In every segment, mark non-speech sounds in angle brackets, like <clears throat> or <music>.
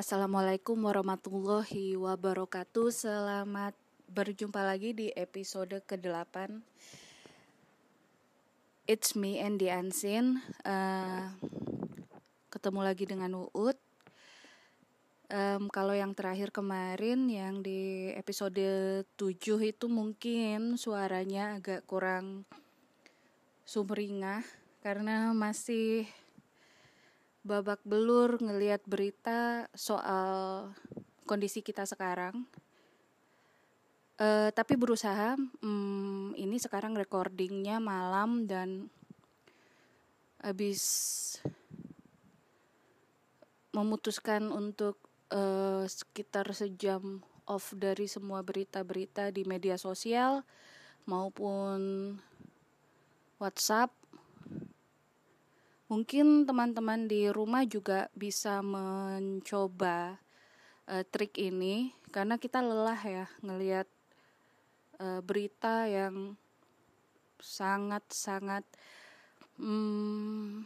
assalamualaikum warahmatullahi wabarakatuh. Selamat berjumpa lagi di episode ke-8. It's me and the Unseen. Uh, ketemu lagi dengan Uut. Um, kalau yang terakhir kemarin yang di episode 7 itu mungkin suaranya agak kurang sumringah karena masih babak belur ngelihat berita soal kondisi kita sekarang. Uh, tapi berusaha, um, ini sekarang recordingnya malam dan habis memutuskan untuk uh, sekitar sejam off dari semua berita-berita di media sosial maupun WhatsApp Mungkin teman-teman di rumah juga bisa mencoba uh, trik ini karena kita lelah ya ngelihat uh, berita yang sangat-sangat hmm,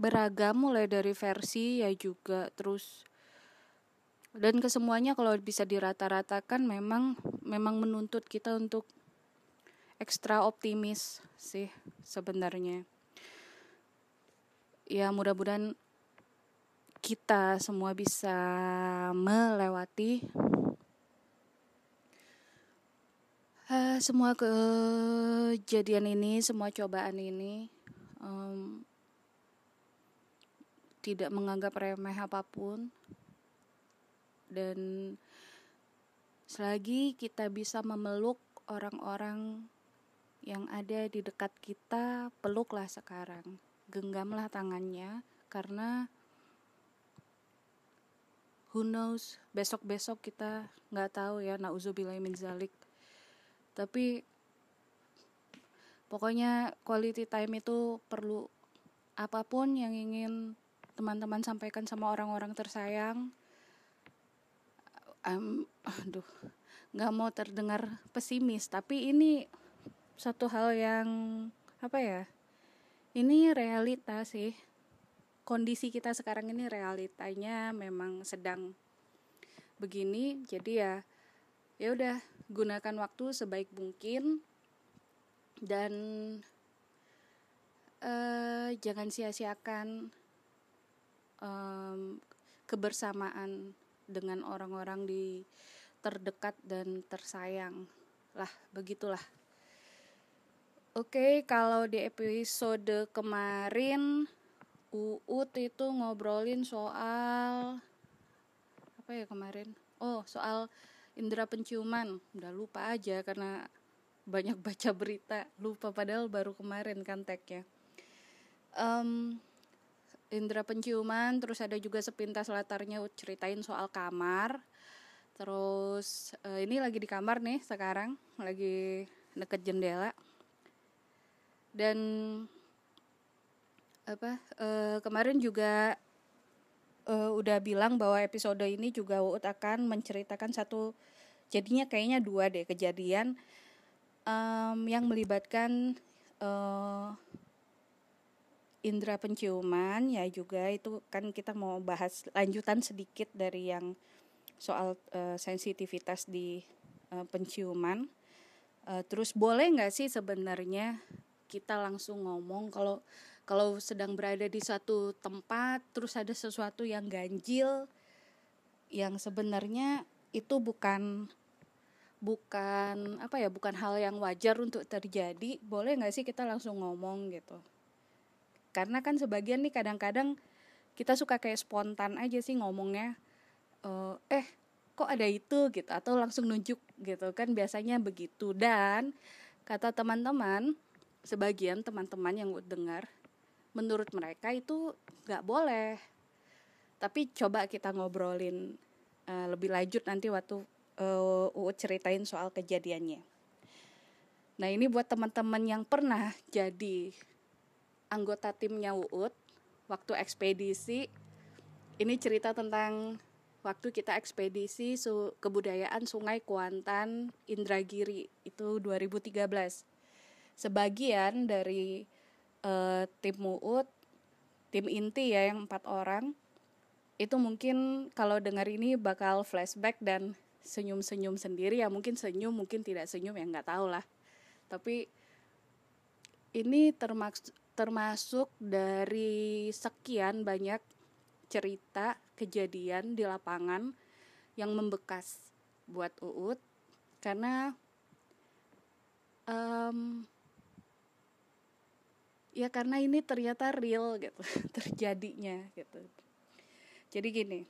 beragam mulai dari versi ya juga terus. Dan kesemuanya kalau bisa dirata-ratakan memang memang menuntut kita untuk ekstra optimis sih sebenarnya ya mudah-mudahan kita semua bisa melewati uh, semua kejadian ini, semua cobaan ini, um, tidak menganggap remeh apa pun, dan selagi kita bisa memeluk orang-orang yang ada di dekat kita, peluklah sekarang genggamlah tangannya karena who knows besok-besok kita nggak tahu ya nauzubillah min zalik. Tapi pokoknya quality time itu perlu apa pun yang ingin teman-teman sampaikan sama orang-orang tersayang um, aduh nggak mau terdengar pesimis. Tapi ini satu hal yang apa ya ini realita sih. Kondisi kita sekarang ini realitanya memang sedang begini jadi ya ya udah gunakan waktu sebaik mungkin dan uh, jangan sia-siakan um, kebersamaan dengan orang-orang di terdekat dan tersayang. Lah begitulah Oke, kalau di episode kemarin Uut itu ngobrolin soal apa ya kemarin? Oh, soal indera penciuman. Udah lupa aja karena banyak baca berita, lupa padahal baru kemarin kan tagnya. Um, indera penciuman, terus ada juga sepintas latarnya ceritain soal kamar. Terus uh, ini lagi di kamar nih sekarang, lagi deket jendela dan apa uh, kemarin juga uh, udah bilang bahwa episode ini juga Uut akan menceritakan satu jadinya kayaknya dua deh kejadian um, yang melibatkan uh, indera penciuman ya juga itu kan kita mau bahas lanjutan sedikit dari yang soal uh, sensitivitas di uh, penciuman. Uh, terus boleh nggak sih sebenarnya kita langsung ngomong kalau kalau sedang berada di satu tempat terus ada sesuatu yang ganjil yang sebenarnya itu bukan bukan apa ya bukan hal yang wajar untuk terjadi. Boleh nggak sih kita langsung ngomong gitu? Karena kan sebagian nih kadang-kadang kita suka kayak spontan aja sih ngomongnya uh, eh kok ada itu? gitu atau langsung nunjuk gitu. Kan biasanya begitu. Dan kata teman-teman sebagian teman-teman yang dengar menurut mereka itu nggak boleh. Tapi coba kita ngobrolin uh, lebih lanjut nanti waktu uh, Uut ceritain soal kejadiannya. Nah ini buat teman-teman yang pernah jadi anggota timnya Uut waktu ekspedisi. Ini cerita tentang waktu kita ekspedisi su kebudayaan Sungai Kuantan Indragiri itu 2013 sebagian dari uh, tim muut tim inti ya yang empat orang itu mungkin kalau dengar ini bakal flashback dan senyum-senyum sendiri. Ya mungkin senyum mungkin tidak senyum ya nggak tahu lah. Tapi ini termasuk termasuk dari sekian banyak cerita kejadian di lapangan yang membekas buat Uut karena um, ya karena ini ternyata real gitu <laughs> terjadinya gitu jadi gini,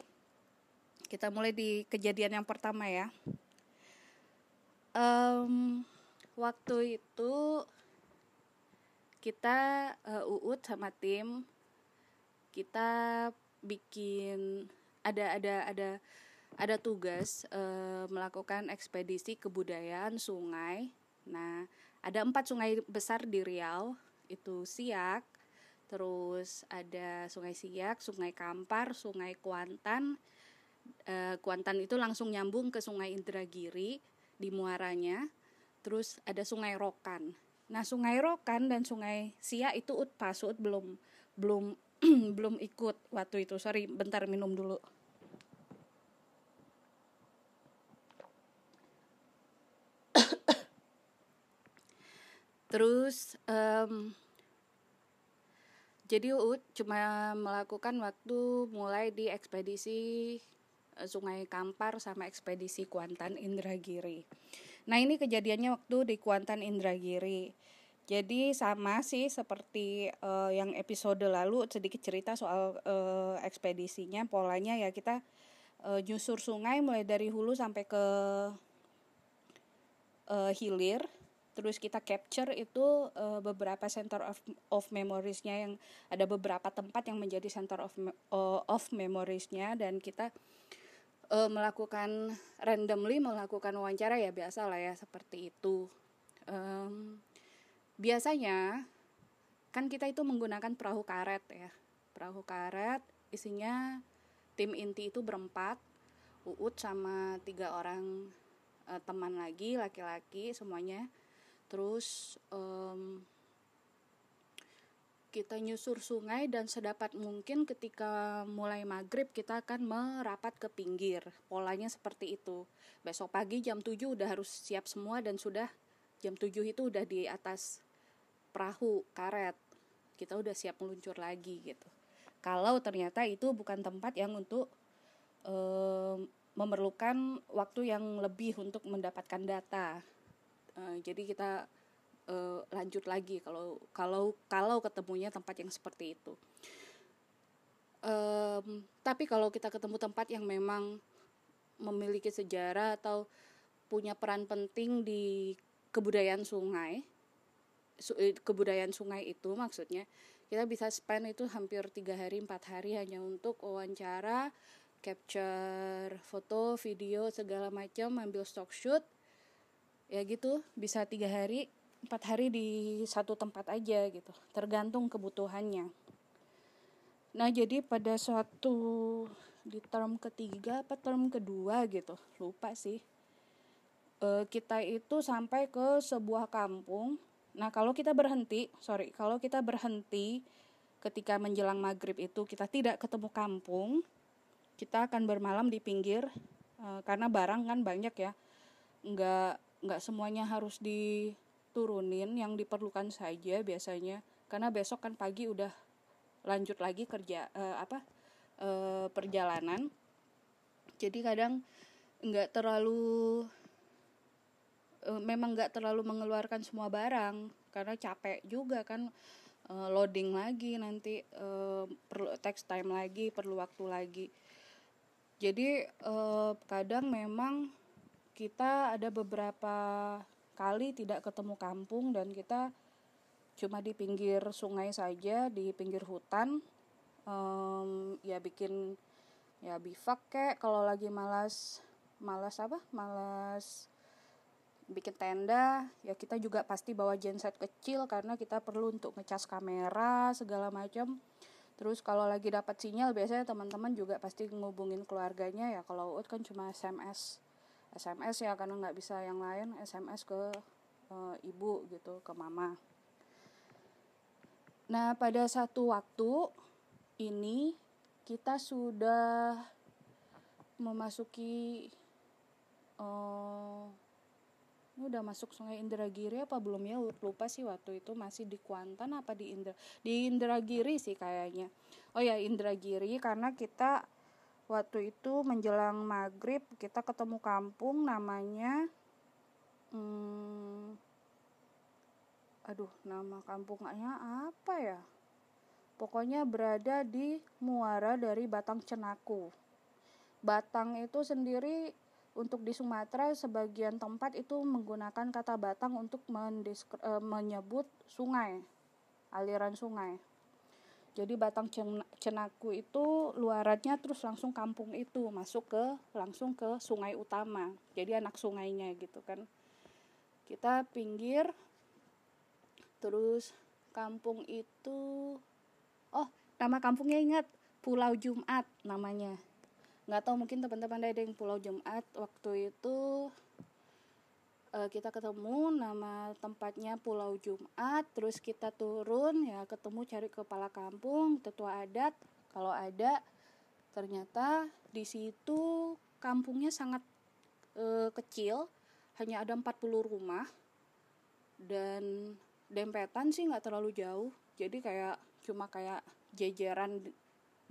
kita mulai di kejadian yang pertama ya. Um, waktu itu kita uh, uut sama tim kita bikin ada ada ada ada tugas uh, melakukan ekspedisi kebudayaan sungai. Nah, ada empat sungai besar di Riau, itu Siak, terus ada Sungai Siak, Sungai Kampar, Sungai Kuantan. E, Kuantan itu langsung nyambung ke Sungai Indragiri di muaranya. Terus ada Sungai Rokan. Nah, Sungai Rokan dan Sungai Siak itu ut pasut belum belum <clears throat> belum ikut waktu itu. Sorry, bentar minum dulu. <clears throat> Terus um, jadi UUD cuma melakukan waktu mulai di ekspedisi uh, Sungai Kampar sama ekspedisi Kuantan Indragiri. Nah ini kejadiannya waktu di Kuantan Indragiri. Jadi sama sih seperti uh, yang episode lalu sedikit cerita soal uh, ekspedisinya polanya ya kita uh, nyusur sungai mulai dari hulu sampai ke uh, hilir terus kita capture itu uh, beberapa center of of memoriesnya yang ada beberapa tempat yang menjadi center of uh, of memoriesnya dan kita uh, melakukan randomly melakukan wawancara ya biasa lah ya seperti itu. Um, biasanya kan kita itu menggunakan perahu karet ya. Perahu karet isinya tim inti itu berempat uut sama tiga orang teman lagi laki-laki semuanya terus um, kita nyusur sungai dan sedapat mungkin ketika mulai maghrib kita akan merapat ke pinggir. Polanya seperti itu. Besok pagi jam 7 udah harus siap semua dan sudah jam 7 itu udah di atas perahu karet. Kita udah siap meluncur lagi gitu. Kalau ternyata itu bukan tempat yang untuk um, memerlukan waktu yang lebih untuk mendapatkan data Eh, jadi kita uh, lanjut lagi kalau kalau kalau ketemunya tempat yang seperti itu. Um, tapi kalau kita ketemu tempat yang memang memiliki sejarah atau punya peran penting di kebudayaan sungai eh, kebudayaan sungai itu maksudnya kita bisa spend itu hampir tiga hari empat hari hanya untuk wawancara capture foto video segala macam ambil stock shoot ya gitu bisa tiga hari empat hari di satu tempat aja gitu tergantung kebutuhannya. Nah jadi pada suatu di term ketiga apa term kedua gitu lupa sih. E, kita itu sampai ke sebuah kampung. Nah kalau kita berhenti sorry kalau kita berhenti ketika menjelang maghrib itu kita tidak ketemu kampung kita akan bermalam di pinggir e, karena barang kan banyak ya. Nggak nggak semuanya harus diturunin yang diperlukan saja biasanya. Karena besok kan pagi udah lanjut lagi kerja uh, apa uh, perjalanan. Jadi kadang nggak terlalu uh, memang nggak terlalu mengeluarkan semua barang. Karena capek juga kan uh, loading lagi nanti uh, perlu text time lagi perlu waktu lagi. Jadi uh, kadang memang kita ada beberapa kali tidak ketemu kampung dan kita cuma di pinggir sungai saja di pinggir hutan. Um, ya bikin ya bivak kek kalau lagi malas malas apa? Malas bikin tenda ya kita juga pasti bawa genset kecil karena kita perlu untuk ngecas kamera segala macam. Terus kalau lagi dapat sinyal biasanya teman-teman juga pasti ngubungin keluarganya. Ya kalau kan cuma SMS SMS ya karena nggak bisa yang lain SMS ke e, ibu gitu ke mama. Nah pada satu waktu ini kita sudah memasuki uh, ini udah masuk sungai Indragiri apa belum ya? Lupa sih waktu itu masih di Kuantan apa di Indra di Indragiri sih kayaknya. Oh ya Indragiri karena kita waktu itu menjelang maghrib kita ketemu kampung namanya hmm, aduh nama kampungnya apa ya pokoknya berada di muara dari Batang Cenaku Batang itu sendiri untuk di Sumatera sebagian tempat itu menggunakan kata batang untuk e, menyebut sungai, aliran sungai. Jadi batang cenaku itu luarannya terus langsung kampung itu masuk ke langsung ke sungai utama. Jadi anak sungainya gitu kan. Kita pinggir terus kampung itu oh nama kampungnya ingat Pulau Jumat namanya nggak tahu mungkin teman-teman ada yang Pulau Jumat waktu itu uh, kita ketemu nama tempatnya Pulau Jumat terus kita turun ya ketemu cari kepala kampung tetua adat. Kalau ada ternyata di situ kampungnya sangat uh, kecil hanya ada 40 rumah dan dempetan sih nggak terlalu jauh. Jadi kayak cuma kayak jejeran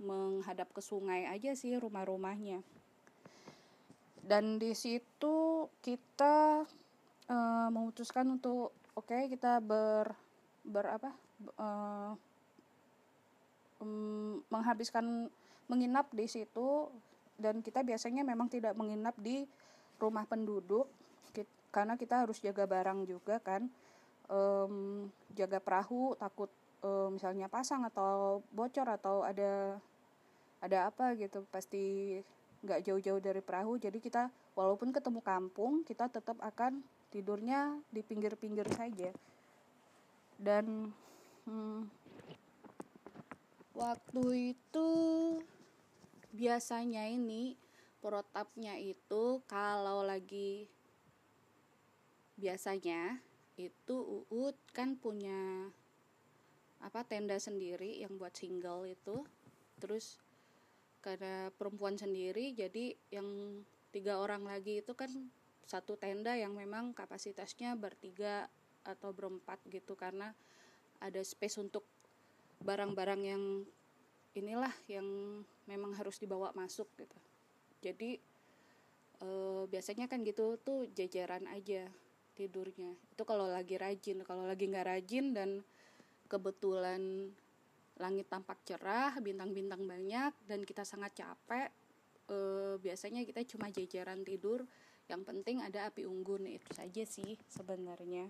menghadap ke sungai aja sih rumah-rumahnya. Dan di situ kita uh, memutuskan untuk oke okay, kita ber ber apa uh, um, menghabiskan menginap di situ dan kita biasanya memang tidak menginap di rumah penduduk karena kita harus jaga barang juga kan um, jaga perahu takut uh, misalnya pasang atau bocor atau ada ada apa gitu pasti nggak jauh-jauh dari perahu jadi kita walaupun ketemu kampung kita tetap akan tidurnya di pinggir-pinggir saja. Dan hmm, waktu itu biasanya ini protapnya itu kalau lagi biasanya itu uut kan punya apa tenda sendiri yang buat single itu. Terus karena perempuan sendiri jadi yang tiga orang lagi itu kan satu tenda yang memang kapasitasnya bertiga atau berempat gitu karena ada space untuk barang-barang yang inilah yang memang harus dibawa masuk gitu jadi e, biasanya kan gitu tuh jajaran aja tidurnya itu kalau lagi rajin kalau lagi nggak rajin dan kebetulan langit tampak cerah, bintang-bintang banyak dan kita sangat capek, e, biasanya kita cuma jajaran tidur. Yang penting ada api unggun itu saja sih sebenarnya.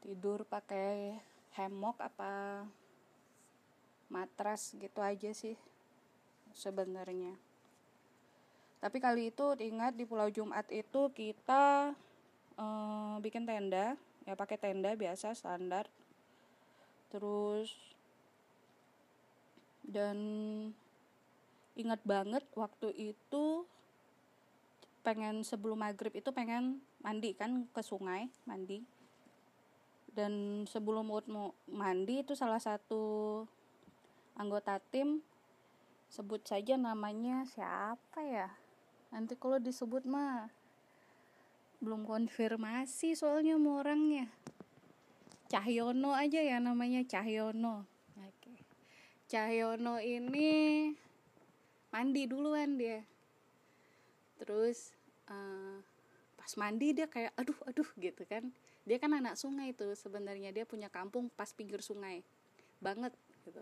Tidur pakai hemok apa matras gitu aja sih sebenarnya. Tapi kali itu ingat di Pulau Jumat itu kita e, bikin tenda, ya pakai tenda biasa standar terus dan ingat banget waktu itu pengen sebelum maghrib itu pengen mandi kan ke sungai mandi. Dan sebelum mau mandi itu salah satu anggota tim sebut saja namanya siapa ya? Nanti kalau disebut mah belum konfirmasi soalnya mau orangnya. Cahyono aja ya namanya Cahyono. Cahyono ini mandi duluan dia terus uh, pas mandi dia kayak aduh aduh gitu kan. Dia kan anak sungai tuh sebenarnya dia punya kampung pas pinggir sungai banget gitu.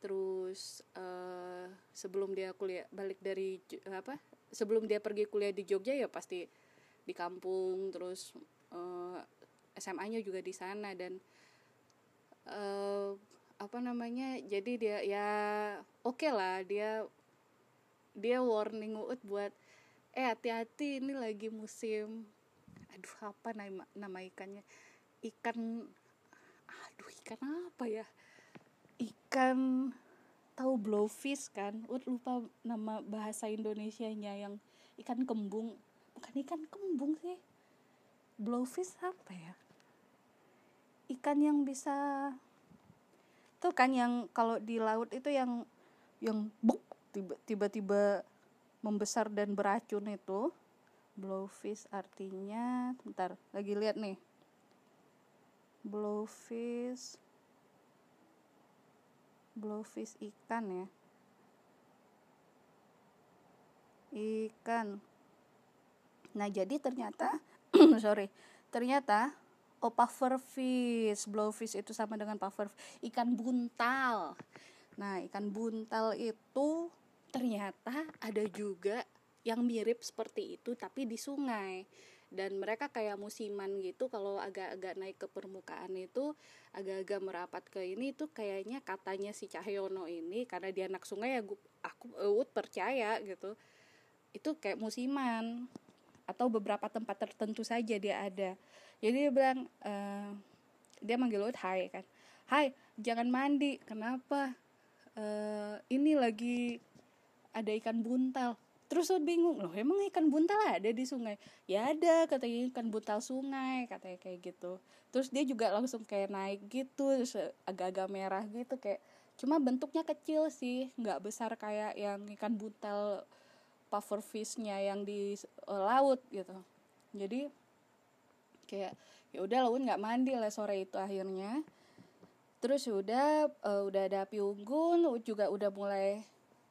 Terus uh, sebelum dia kuliah balik dari apa sebelum dia pergi kuliah di Jogja ya pasti di kampung terus uh, SMA-nya juga di sana dan uh, apa namanya jadi dia ya oke okay lah dia dia warning Uut buat eh hati-hati ini lagi musim aduh apa nama nama ikannya? Ikan aduh ikan apa ya? Ikan tahu blowfish kan? Ut lupa nama bahasa Indonesianya yang ikan kembung. Bukan ikan kembung sih. Blowfish apa ya? Ikan yang bisa tuh kan yang kalau di laut itu yang yang buk tiba-tiba membesar dan beracun itu. Blowfish artinya bentar lagi lihat nih. Blowfish blowfish ikan ya. Ikan. Nah jadi ternyata <clears throat> sorry ternyata oh pufferfish blowfish itu sama dengan puffer ikan buntal. Nah ikan buntal itu ternyata ada juga yang mirip seperti itu tapi di sungai. Dan mereka kayak musiman gitu kalau agak-agak naik ke permukaan itu agak-agak merapat ke ini tuh kayaknya katanya si Cahyono ini karena dia anak sungai ya gua, aku Eut percaya gitu. Itu kayak musiman atau beberapa tempat tertentu saja dia ada. Jadi dia bilang uh, dia manggil Eut Hai kan. Hai jangan mandi kenapa? Uh, ini lagi ada ikan buntal. Terus lo bingung loh emang ikan buntal ada di sungai? Ya ada katanya ikan buntal sungai katanya kayak gitu. Terus dia juga langsung kayak naik gitu agak-agak merah gitu kayak cuma bentuknya kecil sih nggak besar kayak yang ikan buntal pufferfishnya yang di uh, laut gitu. Jadi kayak ya udah laut nggak mandi lah sore itu akhirnya. Terus udah uh, udah ada api unggun juga udah mulai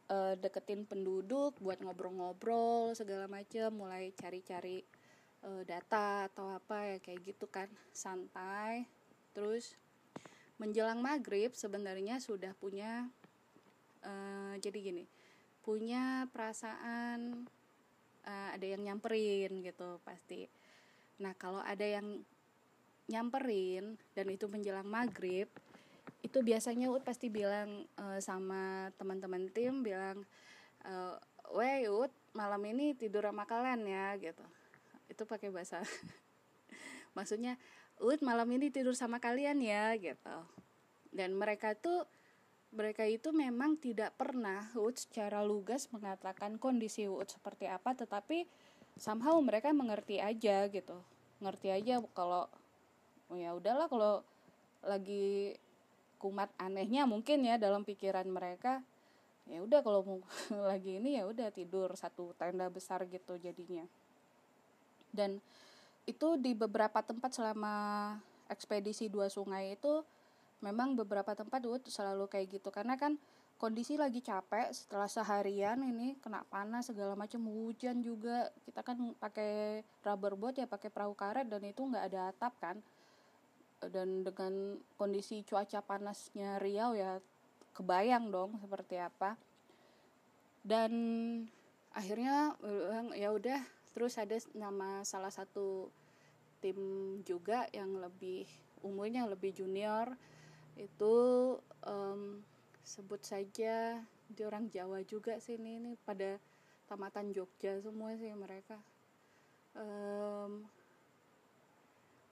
uh, deketin penduduk buat ngobrol-ngobrol segala macem mulai cari-cari uh, data atau apa ya kayak gitu kan. Santai terus menjelang maghrib sebenarnya sudah punya uh, jadi gini punya perasaan uh, ada yang nyamperin gitu pasti. Nah kalau ada yang nyamperin dan itu menjelang maghrib itu biasanya Ut pasti bilang uh, sama teman-teman tim bilang uh, weh Ut malam ini tidur sama kalian ya gitu. Itu pakai bahasa <laughs> maksudnya Ut malam ini tidur sama kalian ya gitu. Dan mereka tuh mereka itu memang tidak pernah Ut secara lugas mengatakan kondisi Ut seperti apa tetapi somehow mereka mengerti aja gitu. Ngerti aja kalau oh ya udahlah kalau lagi kumat anehnya mungkin ya dalam pikiran mereka ya udah kalau mau <laughs> lagi ini ya udah tidur satu tenda besar gitu jadinya. Dan itu di beberapa tempat selama ekspedisi dua sungai itu memang beberapa tempat tuh selalu kayak gitu. Karena kan kondisi lagi capek setelah seharian ini kena panas segala macam hujan juga. Kita kan pakai rubber boat ya pakai perahu karet dan itu nggak ada atap kan dan dengan kondisi cuaca panasnya Riau ya kebayang dong seperti apa. Dan akhirnya ya udah terus ada nama salah satu tim juga yang lebih umurnya lebih junior. Itu um, sebut saja di orang Jawa juga sih ini, ini pada tamatan Jogja semua sih mereka. Um,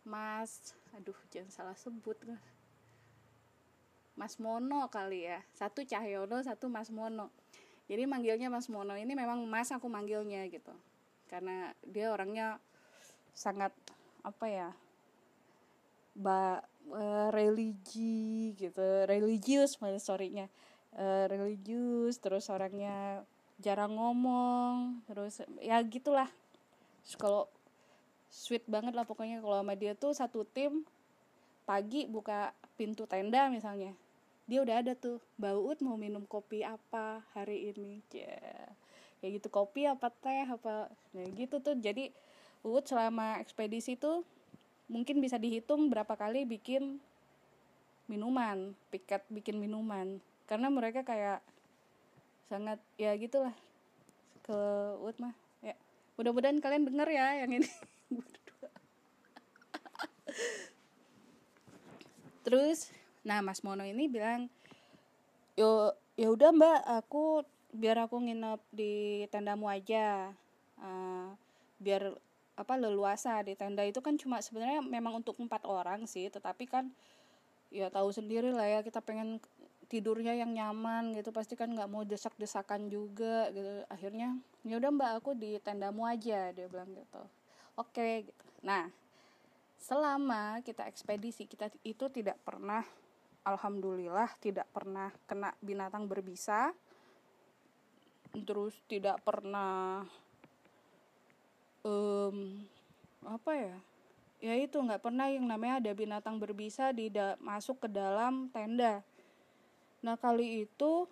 Mas aduh jangan salah sebut Mas. Mono kali ya. Satu Cahyono satu Mas Mono. Jadi manggilnya Mas Mono ini memang Mas aku manggilnya gitu. Karena dia orangnya sangat apa ya ba uh, religi gitu. Religius storynya uh, religius terus orangnya jarang ngomong terus ya gitulah. Kalau sweet banget lah pokoknya. Kalau sama dia tuh satu tim pagi buka pintu tenda misalnya dia udah ada tuh bau mau minum kopi apa hari ini? Ya kayak gitu kopi apa teh apa? Ya gitu tuh. Jadi Uut selama ekspedisi tuh mungkin bisa dihitung berapa kali bikin minuman piket bikin minuman. Karena mereka kayak sangat ya gitulah ke Uut mah. Ya mudah-mudahan kalian denger ya yang ini <laughs> terus nah Mas Mono ini bilang yo ya udah Mbak aku biar aku nginep di tendamu aja. Uh, biar apa leluasa di tenda itu kan cuma sebenarnya memang untuk empat orang sih tetapi kan ya tahu sendiri lah ya kita pengen tidurnya yang nyaman gitu pasti kan nggak mau desak-desakan juga gitu. Akhirnya ya udah mbak aku di tendamu aja dia bilang gitu oke gitu. Nah selama kita ekspedisi kita itu tidak pernah alhamdulillah tidak pernah kena binatang berbisa. Terus tidak pernah um, apa ya? Ya itu nggak pernah yang namanya ada binatang berbisa di masuk ke dalam tenda. Nah kali itu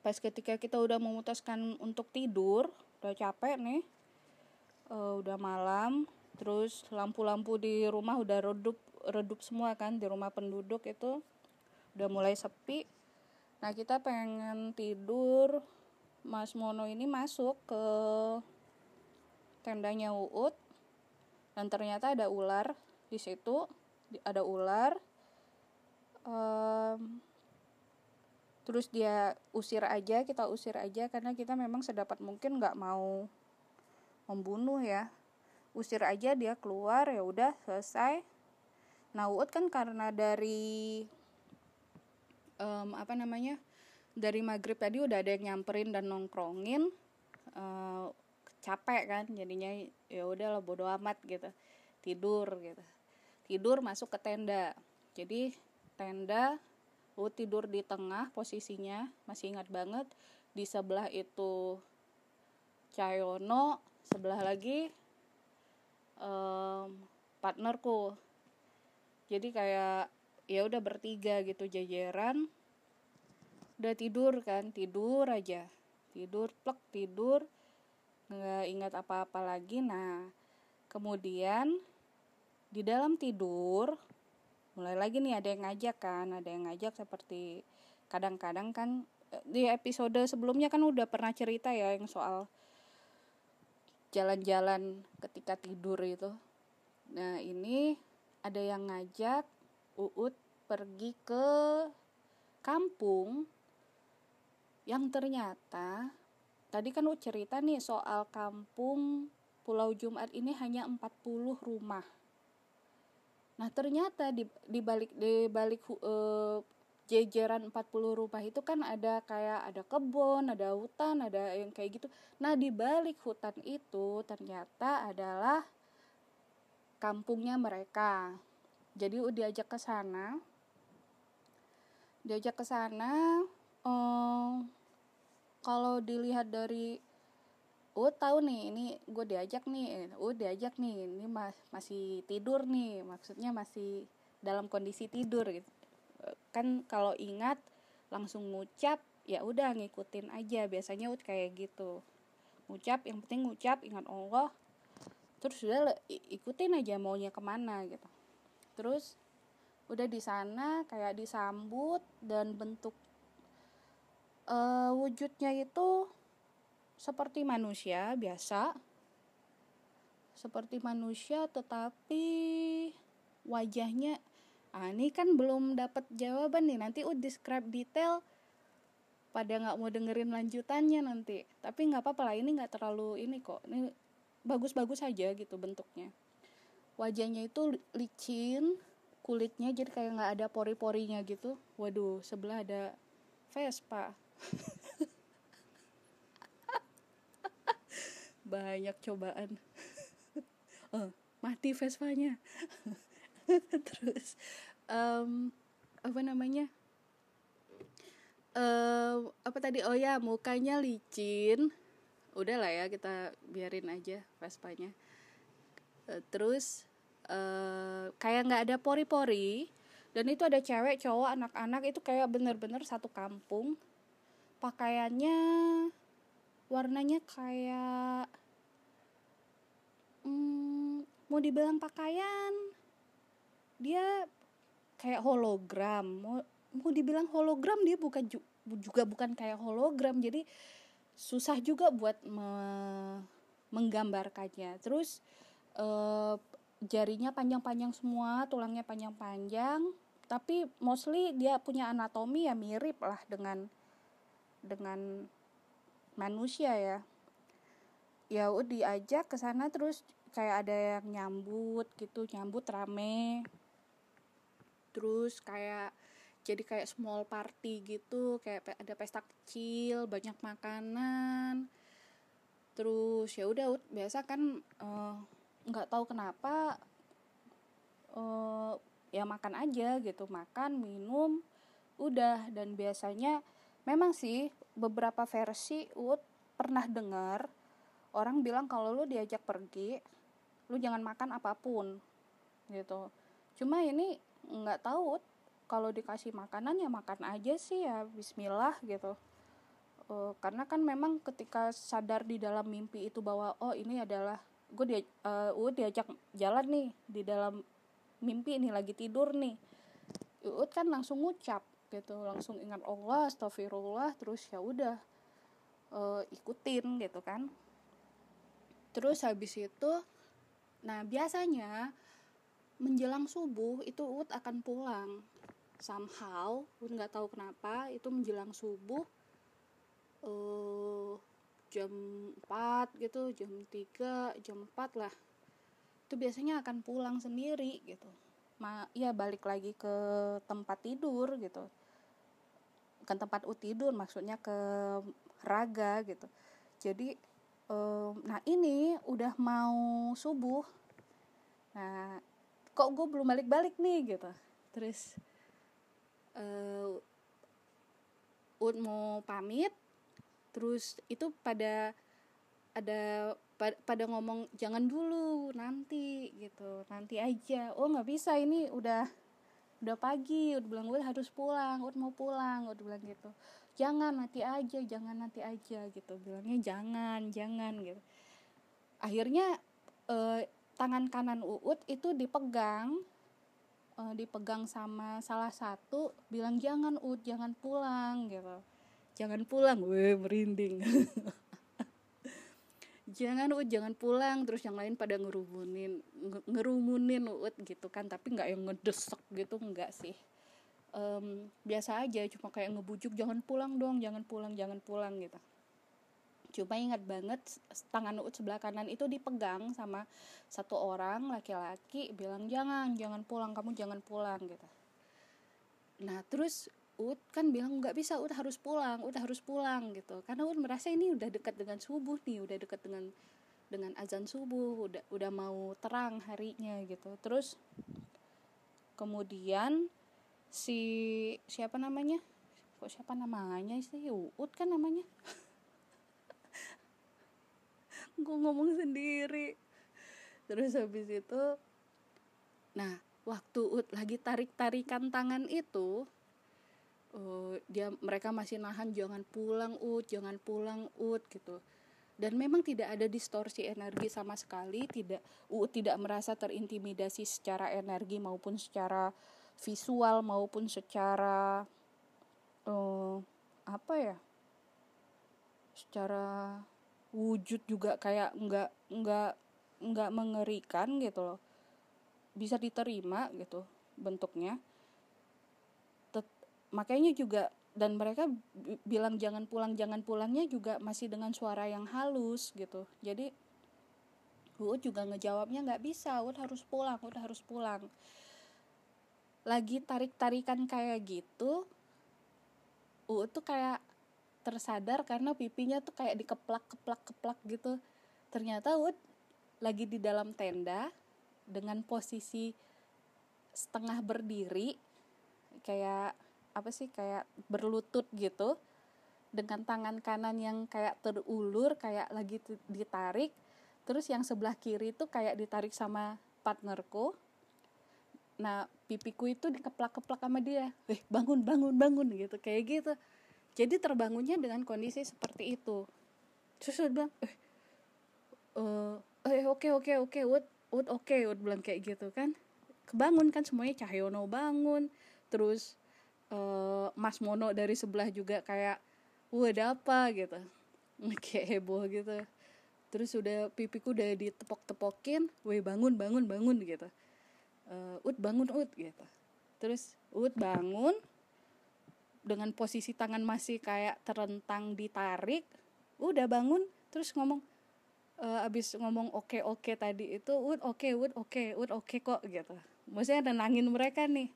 pas ketika kita udah memutuskan untuk tidur udah capek nih uh, udah malam terus lampu-lampu di rumah udah redup redup semua kan di rumah penduduk itu. Udah mulai sepi. Nah kita pengen tidur. Mas Mono ini masuk ke tendanya Uut. Dan ternyata ada ular di situ ada ular. Um, terus dia usir aja kita usir aja karena kita memang sedapat mungkin nggak mau membunuh ya. Usir aja dia keluar ya udah selesai. Nah Uut kan karena dari um, apa namanya dari maghrib tadi udah ada yang nyamperin dan nongkrongin uh, capek kan jadinya ya udahlah bodo amat gitu. Tidur gitu. Tidur masuk ke tenda. Jadi tenda lu tidur di tengah posisinya masih ingat banget. Di sebelah itu Cayono sebelah lagi um, partnerku. Jadi kayak ya udah bertiga gitu jajaran. Udah tidur kan tidur aja. Tidur plek tidur. Nggak ingat apa-apa lagi. Nah kemudian di dalam tidur mulai lagi nih ada yang ngajak kan ada yang ngajak seperti kadang-kadang kan eh, di episode sebelumnya kan udah pernah cerita ya yang soal jalan-jalan ketika tidur itu nah ini ada yang ngajak Uut pergi ke kampung yang ternyata tadi kan lu cerita nih soal kampung Pulau Jumat ini hanya 40 rumah. Nah, ternyata di di balik di balik uh, jejeran 40 rumah itu kan ada kayak ada kebun, ada hutan, ada yang kayak gitu. Nah, di balik hutan itu ternyata adalah kampungnya mereka. Jadi udah diajak ke sana. Diajak ke sana, um, kalau dilihat dari oh tahu nih ini gue diajak nih oh diajak nih ini mas masih tidur nih maksudnya masih dalam kondisi tidur gitu kan kalau ingat langsung ngucap ya udah ngikutin aja. Biasanya kayak gitu. Ngucap yang penting ngucap ingat Allah. Terus udah ikutin aja maunya ke mana gitu. Terus udah di sana kayak disambut dan bentuk uh, wujudnya itu seperti manusia biasa. Seperti manusia tetapi wajahnya ah ini kan belum dapat jawaban nih. Nanti ud describe detail pada nggak mau dengerin lanjutannya nanti. Tapi nggak apa-apa lah ini nggak terlalu ini kok. Ini bagus-bagus aja gitu bentuknya. Wajahnya itu licin kulitnya jadi kayak nggak ada pori-porinya gitu. Waduh sebelah ada Vespa. <laughs> Banyak cobaan. Oh, <laughs> mati Vespanya <laughs> <laughs> terus um, apa namanya? Um, apa tadi? Oh ya mukanya licin. Udah lah ya kita biarin aja Vespanya. Uh, terus uh, kayak nggak ada pori-pori. Dan itu ada cewek cowok anak-anak. Itu kayak bener-bener satu kampung. Pakaiannya warnanya kayak hmm, mau dibilang pakaian dia kayak hologram. Mau mau dibilang hologram dia bukan ju juga bukan kayak hologram. Jadi susah juga buat me menggambarkannya. Terus eh, jarinya panjang-panjang semua tulangnya panjang-panjang. Tapi mostly dia punya anatomi ya mirip lah dengan dengan manusia ya. Ya diajak ke sana terus kayak ada yang nyambut gitu nyambut rame terus kayak jadi kayak small party gitu kayak ada pesta kecil banyak makanan. Terus ya udah biasa kan eh, nggak uh, tahu kenapa uh, ya makan aja gitu makan minum udah. Dan biasanya memang sih beberapa versi Ut pernah dengar orang bilang kalau lu diajak pergi lu jangan makan apa pun gitu. Cuma ini nggak tahu. Kalau dikasih makanan ya makan aja sih ya Bismillah gitu. Uh, karena kan memang ketika sadar di dalam mimpi itu bahwa oh ini adalah gue dia uh, diajak jalan nih di dalam mimpi ini lagi tidur nih. Uut kan langsung ngucap gitu langsung ingat Allah astagfirullah terus ya udah uh, ikutin gitu kan. Terus habis itu nah biasanya menjelang subuh itu Ut akan pulang. Somehow Ut nggak tahu kenapa itu menjelang subuh uh, jam 4 gitu jam 3 jam 4 lah. Itu biasanya akan pulang sendiri gitu. Ma ya balik lagi ke tempat tidur gitu. Bukan tempat u tidur maksudnya ke raga gitu. Jadi um, nah ini udah mau subuh. Nah kok gue belum balik-balik nih gitu. Terus uh, Ud mau pamit terus itu pada ada pada ngomong jangan dulu nanti gitu. Nanti aja. Oh nggak bisa ini udah udah pagi. Udah bilang gue harus pulang udah mau pulang. Udah bilang gitu. Jangan nanti aja jangan nanti aja gitu. Bilangnya jangan jangan gitu. Akhirnya eh, tangan kanan uut itu dipegang eh, dipegang sama salah satu bilang jangan uut jangan pulang gitu. Jangan pulang. Gue merinding. <laughs> Jangan Uut jangan pulang. Terus yang lain pada ngerumunin ngerumunin Uut gitu kan tapi nggak yang ngedesek gitu nggak sih. Um, biasa aja cuma kayak ngebujuk jangan pulang dong jangan pulang jangan pulang gitu cuma ingat banget tangan Uut sebelah kanan itu dipegang sama satu orang laki-laki bilang jangan jangan pulang kamu jangan pulang gitu. Nah terus Ud kan bilang nggak bisa Ud harus pulang Ud harus pulang gitu. Karena Ud merasa ini udah dekat dengan subuh nih udah dekat dengan dengan azan subuh udah udah mau terang harinya gitu. Terus kemudian si siapa namanya? Kok siapa namanya sih? Ud kan namanya <laughs> gue ngomong sendiri. Terus habis itu nah waktu Ud lagi tarik tarikan tangan itu uh, dia mereka masih nahan jangan pulang ut jangan pulang ut gitu. Dan memang tidak ada distorsi energi sama sekali tidak ut tidak merasa terintimidasi secara energi maupun secara visual maupun secara uh, apa ya secara wujud juga kayak nggak nggak nggak mengerikan gitu loh. Bisa diterima gitu bentuknya. Makanya juga dan mereka bilang jangan pulang jangan pulangnya juga masih dengan suara yang halus gitu. Jadi Uut juga ngejawabnya nggak bisa Uut harus pulang Uut harus pulang. Lagi tarik tarikan kayak gitu Uut tuh kayak tersadar karena pipinya tuh kayak dikeplak keplak keplak gitu. Ternyata Uut lagi di dalam tenda dengan posisi setengah berdiri kayak apa sih kayak berlutut gitu dengan tangan kanan yang kayak terulur kayak lagi ditarik terus yang sebelah kiri itu kayak ditarik sama partnerku. Nah pipiku itu dikeplak-keplak sama dia. Eh bangun bangun bangun gitu kayak gitu jadi terbangunnya dengan kondisi seperti itu. Terus dia bilang eh uh, eh oke oke oke wood wood oke okay, wood bilang kayak gitu kan. Kebangun kan semuanya Cahyono bangun. Terus uh, Mas Mono dari sebelah juga kayak wah apa? gitu. <laughs> Kayak heboh gitu. Terus udah pipiku udah ditepok-tepokin weh bangun bangun bangun gitu. Uh, ut bangun ut gitu. Terus ut bangun dengan posisi tangan masih kayak terentang ditarik udah bangun terus ngomong uh, abis ngomong oke okay, oke okay tadi itu ut oke okay, ut oke okay, ut oke okay kok gitu. Maksudnya nenangin mereka nih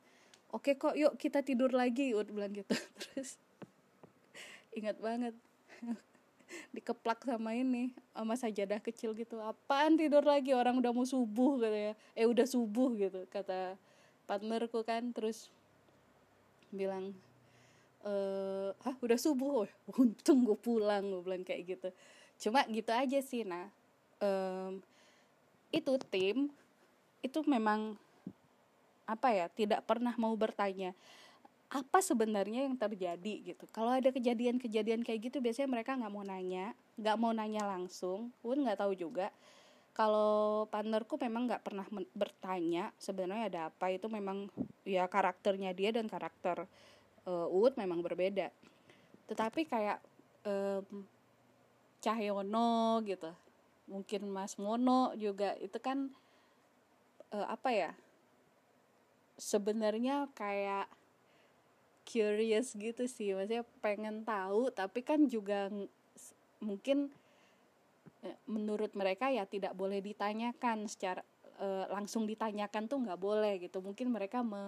oke kok yuk kita tidur lagi udah bilang gitu. <laughs> Terus ingat banget <laughs> dikeplak sama ini sama sajadah kecil gitu apaan tidur lagi? Orang udah mau subuh gitu ya. Eh udah subuh gitu kata partnerku kan terus bilang eh ah udah subuh? Untung gue pulang gue bilang kayak gitu. Cuma gitu aja sih nah. Um, itu tim itu memang apa ya tidak pernah mau bertanya apa sebenarnya yang terjadi? gitu. Kalau ada kejadian-kejadian kayak gitu biasanya mereka nggak mau nanya nggak mau nanya langsung. Pun nggak tahu juga. Kalau partnerku memang nggak pernah bertanya sebenarnya ada apa. Itu memang ya karakternya dia dan karakter uh, Uut memang berbeda. Tetapi kayak um, Cahyono gitu. Mungkin Mas Mono juga itu kan uh, apa ya sebenarnya kayak curious gitu sih. Maksudnya pengen tahu tapi kan juga mungkin e, menurut mereka ya tidak boleh ditanyakan secara e, langsung ditanyakan tuh nggak boleh gitu. Mungkin mereka me,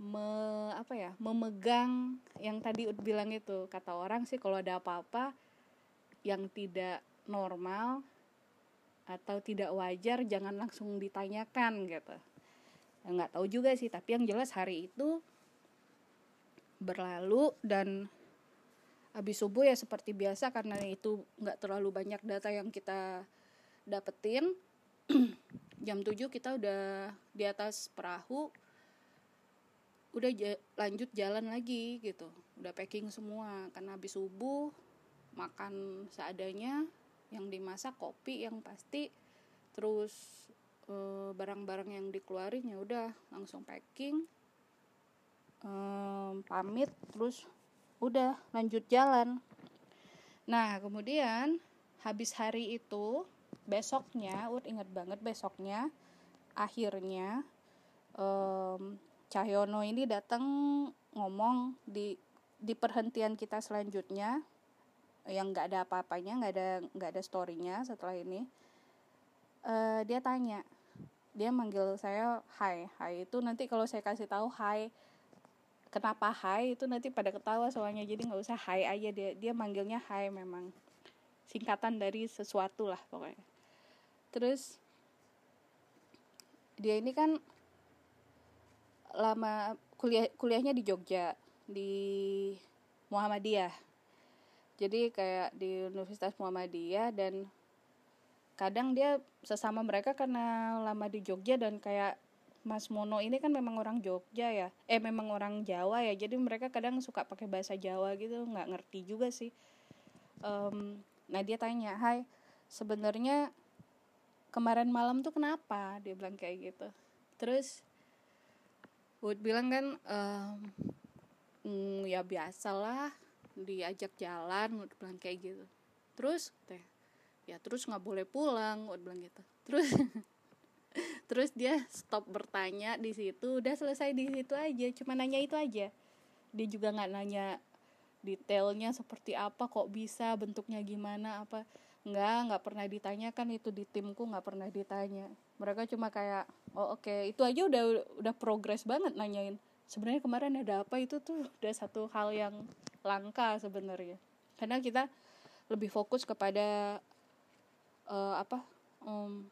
me apa ya memegang yang tadi ud bilang itu. Kata orang sih kalau ada apa-apa yang tidak normal atau tidak wajar jangan langsung ditanyakan gitu. Nggak tahu juga sih tapi yang jelas hari itu berlalu dan habis subuh ya seperti biasa karena itu nggak terlalu banyak data yang kita dapetin. <clears throat> Jam 7 kita udah di atas perahu udah lanjut jalan lagi gitu. Udah packing semua karena habis subuh makan seadanya yang dimasak kopi yang pasti terus eh, barang-barang yang dikeluarin ya udah langsung packing um, pamit terus udah lanjut jalan. Nah kemudian habis hari itu besoknya Ut inget banget besoknya akhirnya um, Cahyono ini datang ngomong di di perhentian kita selanjutnya yang nggak ada apa-apanya nggak ada nggak ada storynya setelah ini. Uh, dia tanya dia manggil saya Hai Hai. Itu nanti kalau saya kasih tahu Hai. Kenapa hai itu nanti pada ketawa soalnya jadi nggak usah hai aja. Dia dia manggilnya hai memang. Singkatan dari sesuatu lah pokoknya. Terus dia ini kan lama kuliah kuliahnya di Jogja di Muhammadiyah. Jadi kayak di Universitas Muhammadiyah dan kadang dia sesama mereka karena lama di Jogja dan kayak Mas Mono ini kan memang orang Jogja ya. Eh memang orang Jawa ya. Jadi mereka kadang suka pakai bahasa Jawa gitu. Nggak ngerti juga sih. Um, nah dia tanya Hai sebenarnya kemarin malam tuh kenapa? Dia bilang kayak gitu. Terus Wood bilang kan um, mm, ya biasalah diajak jalan Wood bilang kayak gitu. Terus teh ya terus nggak boleh pulang Wood bilang gitu. Terus <laughs> terus dia stop bertanya di situ udah selesai di situ aja cuma nanya itu aja. Dia juga nggak nanya detailnya seperti apa kok bisa bentuknya gimana apa nggak nggak pernah ditanyakan itu di timku nggak pernah ditanya. Mereka cuma kayak oh oke. Okay. itu aja udah udah progres banget nanyain. Sebenarnya kemarin ada apa? Itu tuh udah satu hal yang langka sebenarnya. Karena kita lebih fokus kepada uh, apa um,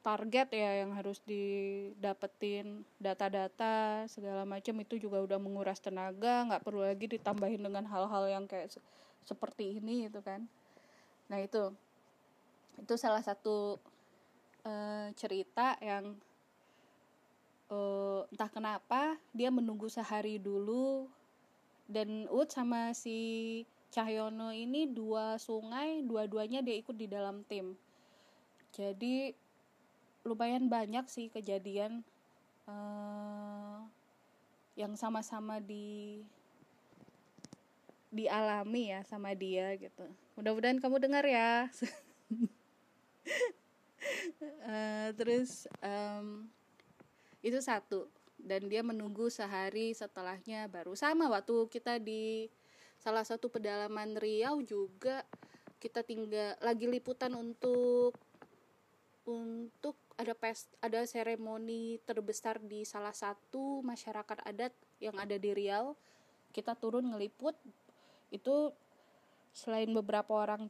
target ya yang harus didapetin data-data segala macam. Itu juga udah menguras tenaga nggak perlu lagi ditambahin dengan hal-hal yang kayak se seperti ini itu kan nah itu itu salah satu uh, cerita yang uh, entah kenapa dia menunggu sehari dulu dan Ut sama si Cahyono ini dua sungai dua-duanya dia ikut di dalam tim jadi lumayan banyak sih kejadian uh, yang sama-sama di dialami ya sama dia gitu. Mudah-mudahan kamu dengar ya. uh, <laughs> terus um, itu satu. Dan dia menunggu sehari setelahnya. Baru sama waktu kita di salah satu pedalaman Riau juga kita tinggal lagi liputan untuk untuk ada pes ada seremoni terbesar di salah satu masyarakat adat yang ada di Riau. Kita turun ngeliput. Itu selain beberapa orang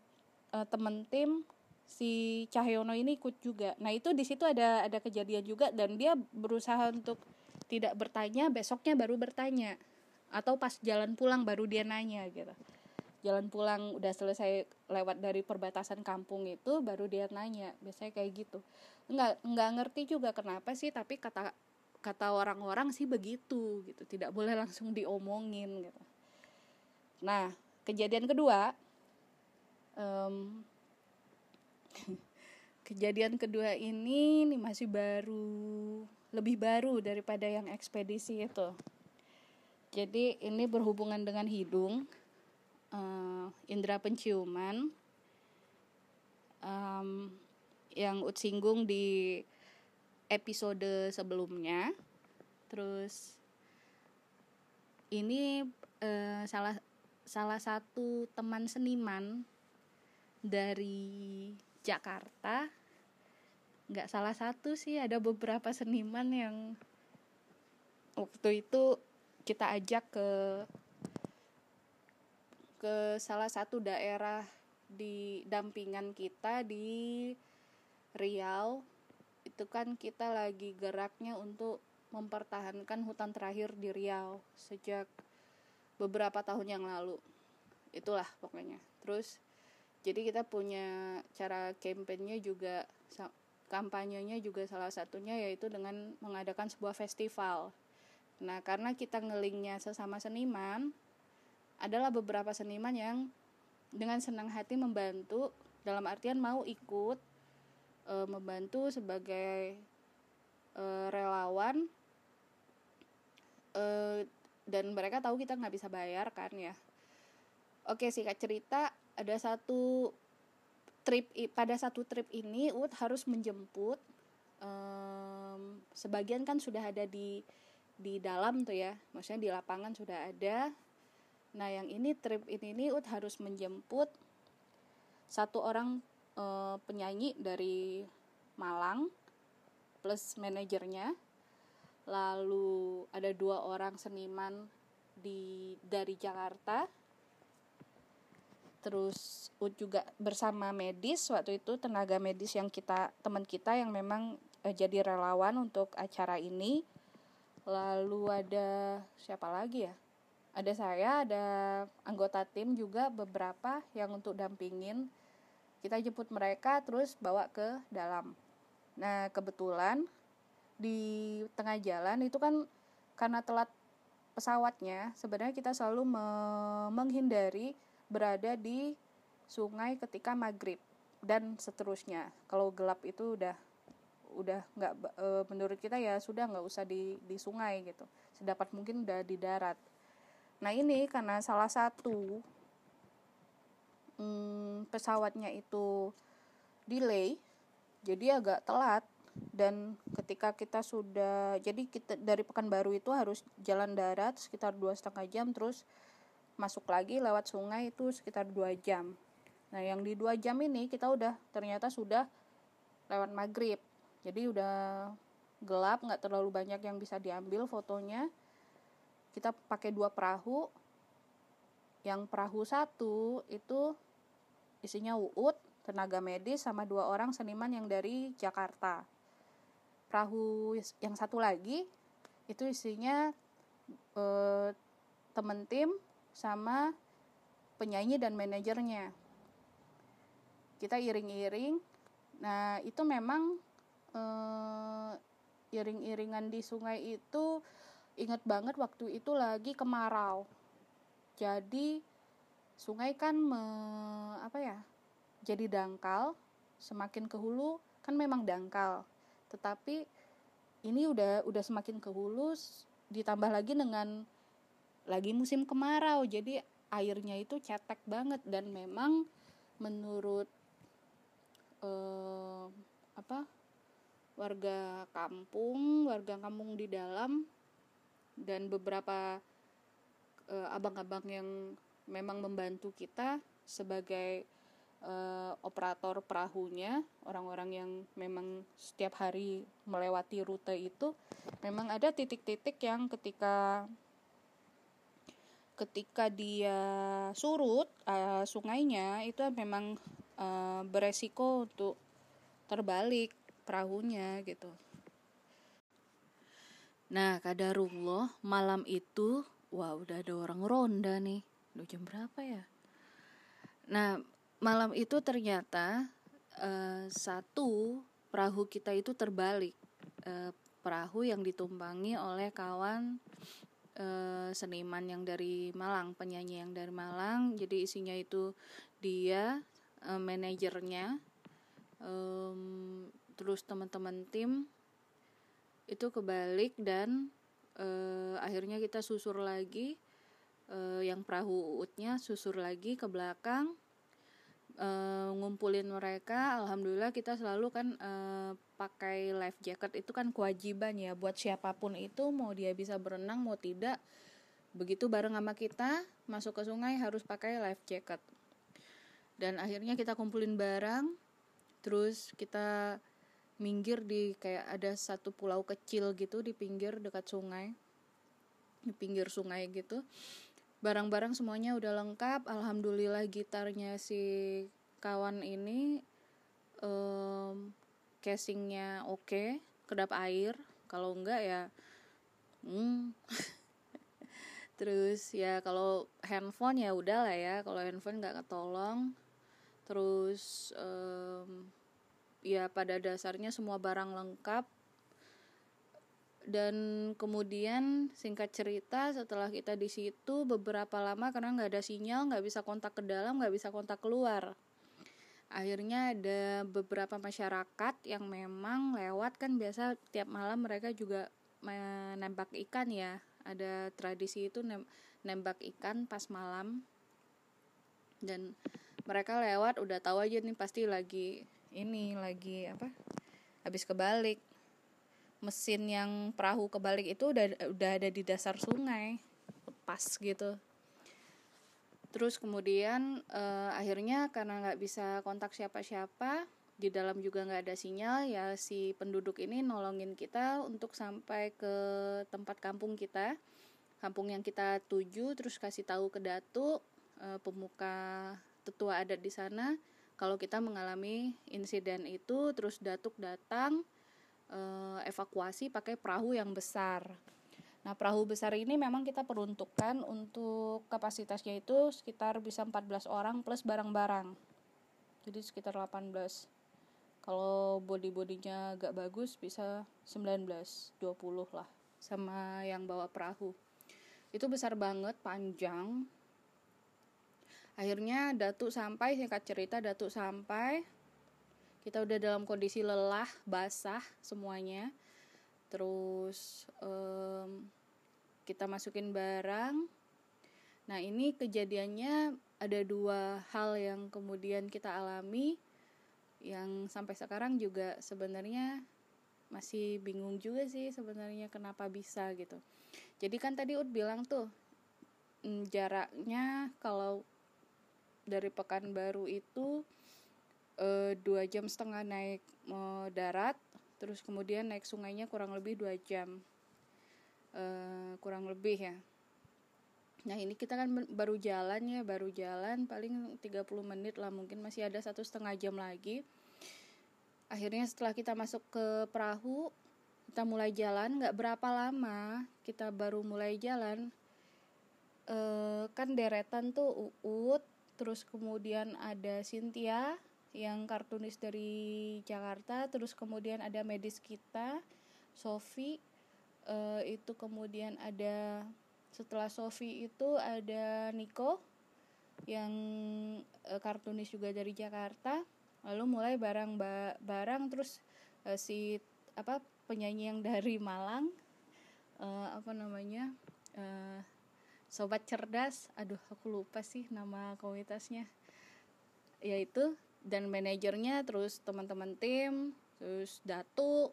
uh, temen tim si Cahyono ini ikut juga. Nah itu di situ ada ada kejadian juga dan dia berusaha untuk tidak bertanya besoknya baru bertanya. Atau pas jalan pulang baru dia nanya gitu. Jalan pulang udah selesai lewat dari perbatasan kampung itu baru dia nanya. Biasanya kayak gitu. Nggak nggak ngerti juga kenapa sih tapi kata kata orang-orang sih begitu gitu. Tidak boleh langsung diomongin gitu. Nah kejadian kedua um, <laughs> kejadian kedua ini nih masih baru lebih baru daripada yang ekspedisi itu jadi ini berhubungan dengan hidung uh, indera penciuman um, yang singgung di episode sebelumnya. Terus ini uh, salah salah satu teman seniman dari Jakarta. Nggak salah satu sih, ada beberapa seniman yang waktu itu kita ajak ke ke salah satu daerah di dampingan kita di Riau itu kan kita lagi geraknya untuk mempertahankan hutan terakhir di Riau sejak beberapa tahun yang lalu. Itulah pokoknya. Terus jadi kita punya cara kampanyenya juga kampanyenya juga salah satunya yaitu dengan mengadakan sebuah festival. Nah karena kita ngelingnya sesama seniman adalah beberapa seniman yang dengan senang hati membantu dalam artian mau ikut e, membantu sebagai e, relawan e, dan mereka tahu kita nggak bisa bayar kan ya oke sih kak cerita ada satu trip pada satu trip ini Ud harus menjemput um, sebagian kan sudah ada di di dalam tuh ya maksudnya di lapangan sudah ada Nah, yang ini trip ini nih Ut harus menjemput satu orang e, penyanyi dari Malang plus manajernya. Lalu ada dua orang seniman di dari Jakarta. Terus juga bersama medis waktu itu tenaga medis yang kita teman kita yang memang e, jadi relawan untuk acara ini. Lalu ada siapa lagi ya? ada saya ada anggota tim juga beberapa yang untuk dampingin kita jemput mereka terus bawa ke dalam nah kebetulan di tengah jalan itu kan karena telat pesawatnya sebenarnya kita selalu me menghindari berada di sungai ketika maghrib dan seterusnya. Kalau gelap itu udah udah nggak e, menurut kita ya sudah nggak usah di di sungai gitu. Sedapat mungkin udah di darat. Nah ini karena salah satu hmm, pesawatnya itu delay, jadi agak telat dan ketika kita sudah jadi kita dari Pekanbaru itu harus jalan darat sekitar dua setengah jam terus masuk lagi lewat sungai itu sekitar dua jam. Nah yang di dua jam ini kita udah ternyata sudah lewat maghrib, jadi udah gelap nggak terlalu banyak yang bisa diambil fotonya. Kita pakai dua perahu. Yang perahu satu itu isinya uut tenaga medis sama dua orang seniman yang dari Jakarta perahu yang satu lagi itu isinya eh, temen tim sama penyanyi dan manajernya. Kita iring-iring. Nah itu memang eh, iring-iringan di sungai itu ingat banget waktu itu lagi kemarau. Jadi sungai kan me, apa ya jadi dangkal semakin ke hulu kan memang dangkal tetapi ini udah udah semakin ke hulu ditambah lagi dengan lagi musim kemarau. Jadi airnya itu cetek banget. Dan memang menurut eh, apa warga kampung warga kampung di dalam dan beberapa uh, abang-abang yang memang membantu kita sebagai uh, operator perahunya orang-orang yang memang setiap hari melewati rute itu memang ada titik-titik yang ketika ketika dia surut uh, sungainya itu memang uh, beresiko untuk terbalik perahunya gitu. Nah, kadarullah malam itu wah udah ada orang ronda nih. Udah jam berapa ya? Nah malam itu ternyata uh, satu perahu kita itu terbalik. Uh, perahu yang ditumpangi oleh kawan uh, seniman yang dari Malang penyanyi yang dari Malang. Jadi isinya itu dia uh, manajernya um, terus teman-teman tim itu kebalik dan uh, akhirnya kita susur lagi uh, yang perahu utnya susur lagi ke belakang uh, ngumpulin mereka alhamdulillah kita selalu kan uh, pakai life jacket. Itu kan kewajiban ya buat siapa pun itu mau dia bisa berenang mau tidak begitu bareng sama kita masuk ke sungai harus pakai life jacket. Dan akhirnya kita kumpulin barang terus kita minggir di kayak ada satu pulau kecil gitu di pinggir dekat sungai di pinggir sungai gitu barang-barang semuanya udah lengkap. Alhamdulillah gitarnya si kawan ini um, casingnya oke okay, kedap air. Kalau enggak ya hmm. <laughs> terus ya kalau handphone ya udah lah ya. Kalau handphone nggak ketolong. Terus um, ya pada dasarnya semua barang lengkap dan kemudian singkat cerita setelah kita di situ beberapa lama karena nggak ada sinyal nggak bisa kontak ke dalam nggak bisa kontak keluar. Akhirnya ada beberapa masyarakat yang memang lewat kan biasa tiap malam mereka juga menembak ikan ya. Ada tradisi itu nembak ikan pas malam. Dan mereka lewat udah tahu aja nih pasti lagi ini lagi apa habis kebalik mesin yang perahu kebalik itu udah udah ada di dasar sungai lepas gitu. Terus kemudian uh, akhirnya karena nggak bisa kontak siapa-siapa di dalam juga nggak ada sinyal ya si penduduk ini nolongin kita untuk sampai ke tempat kampung kita. Kampung yang kita tuju terus kasih tahu ke datu uh, pemuka tetua adat di sana. Kalau kita mengalami insiden itu terus datuk datang e, evakuasi pakai perahu yang besar. Nah, perahu besar ini memang kita peruntukkan untuk kapasitasnya itu sekitar bisa 14 orang plus barang-barang. Jadi sekitar 18. Kalau body-bodinya agak bagus bisa 19, 20 lah sama yang bawa perahu. Itu besar banget, panjang, akhirnya Datuk sampai singkat cerita Datuk sampai kita udah dalam kondisi lelah basah semuanya. Terus um, kita masukin barang. Nah ini kejadiannya ada dua hal yang kemudian kita alami yang sampai sekarang juga sebenarnya masih bingung juga sih sebenarnya kenapa bisa gitu. Jadi kan tadi Ud bilang tuh mm, jaraknya kalau dari Pekanbaru itu e, dua jam setengah naik e, darat terus kemudian naik sungainya kurang lebih dua jam. E, kurang lebih ya. Nah ini kita kan baru jalan ya baru jalan paling 30 menit lah mungkin masih ada satu setengah jam lagi. Akhirnya setelah kita masuk ke perahu kita mulai jalan nggak berapa lama kita baru mulai jalan. E, kan deretan tuh uut terus kemudian ada Cynthia yang kartunis dari Jakarta terus kemudian ada medis kita Sofi uh, itu kemudian ada setelah Sofi itu ada Nico yang uh, kartunis juga dari Jakarta lalu mulai barang ba barang terus uh, si apa penyanyi yang dari Malang uh, apa namanya uh, sobat cerdas aduh aku lupa sih nama komunitasnya yaitu dan manajernya terus teman-teman tim terus datu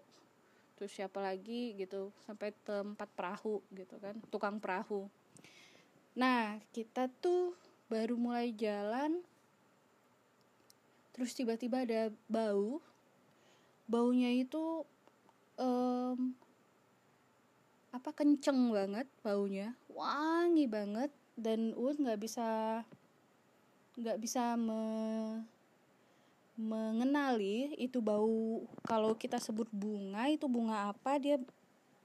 terus siapa lagi gitu sampai tempat perahu gitu kan tukang perahu. Nah kita tuh baru mulai jalan terus tiba-tiba ada bau. Baunya itu um, apa kenceng banget baunya wangi banget dan Uut nggak bisa nggak bisa me, mengenali itu bau kalau kita sebut bunga itu bunga apa? Dia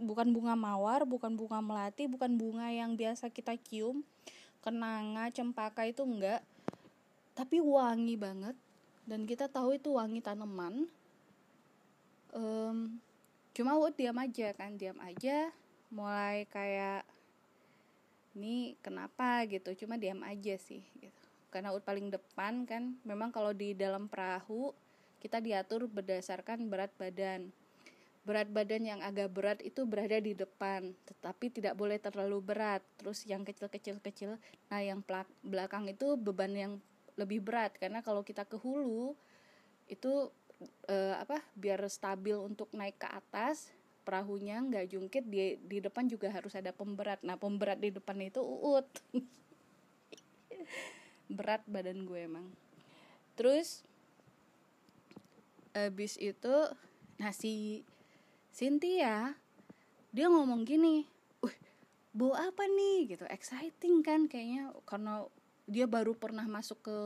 bukan bunga mawar bukan bunga melati bukan bunga yang biasa kita cium. Kenanga cempaka itu enggak. Tapi wangi banget. Dan kita tahu itu wangi tanaman. Um, cuma Wood diam aja kan diam aja. Mulai kayak ini kenapa? gitu. Cuma diam aja sih gitu karena Wood paling depan kan memang kalau di dalam perahu kita diatur berdasarkan berat badan. Berat badan yang agak berat itu berada di depan tetapi tidak boleh terlalu berat. Terus yang kecil-kecil kecil nah yang belakang itu beban yang lebih berat. Karena kalau kita ke hulu itu eh, apa biar stabil untuk naik ke atas perahunya nggak jungkit di di depan juga harus ada pemberat. Nah pemberat di depan itu uut <laughs> berat badan gue emang. Terus habis itu nasi Cynthia dia ngomong gini uh bau apa nih? Gitu exciting kan kayaknya karena dia baru pernah masuk ke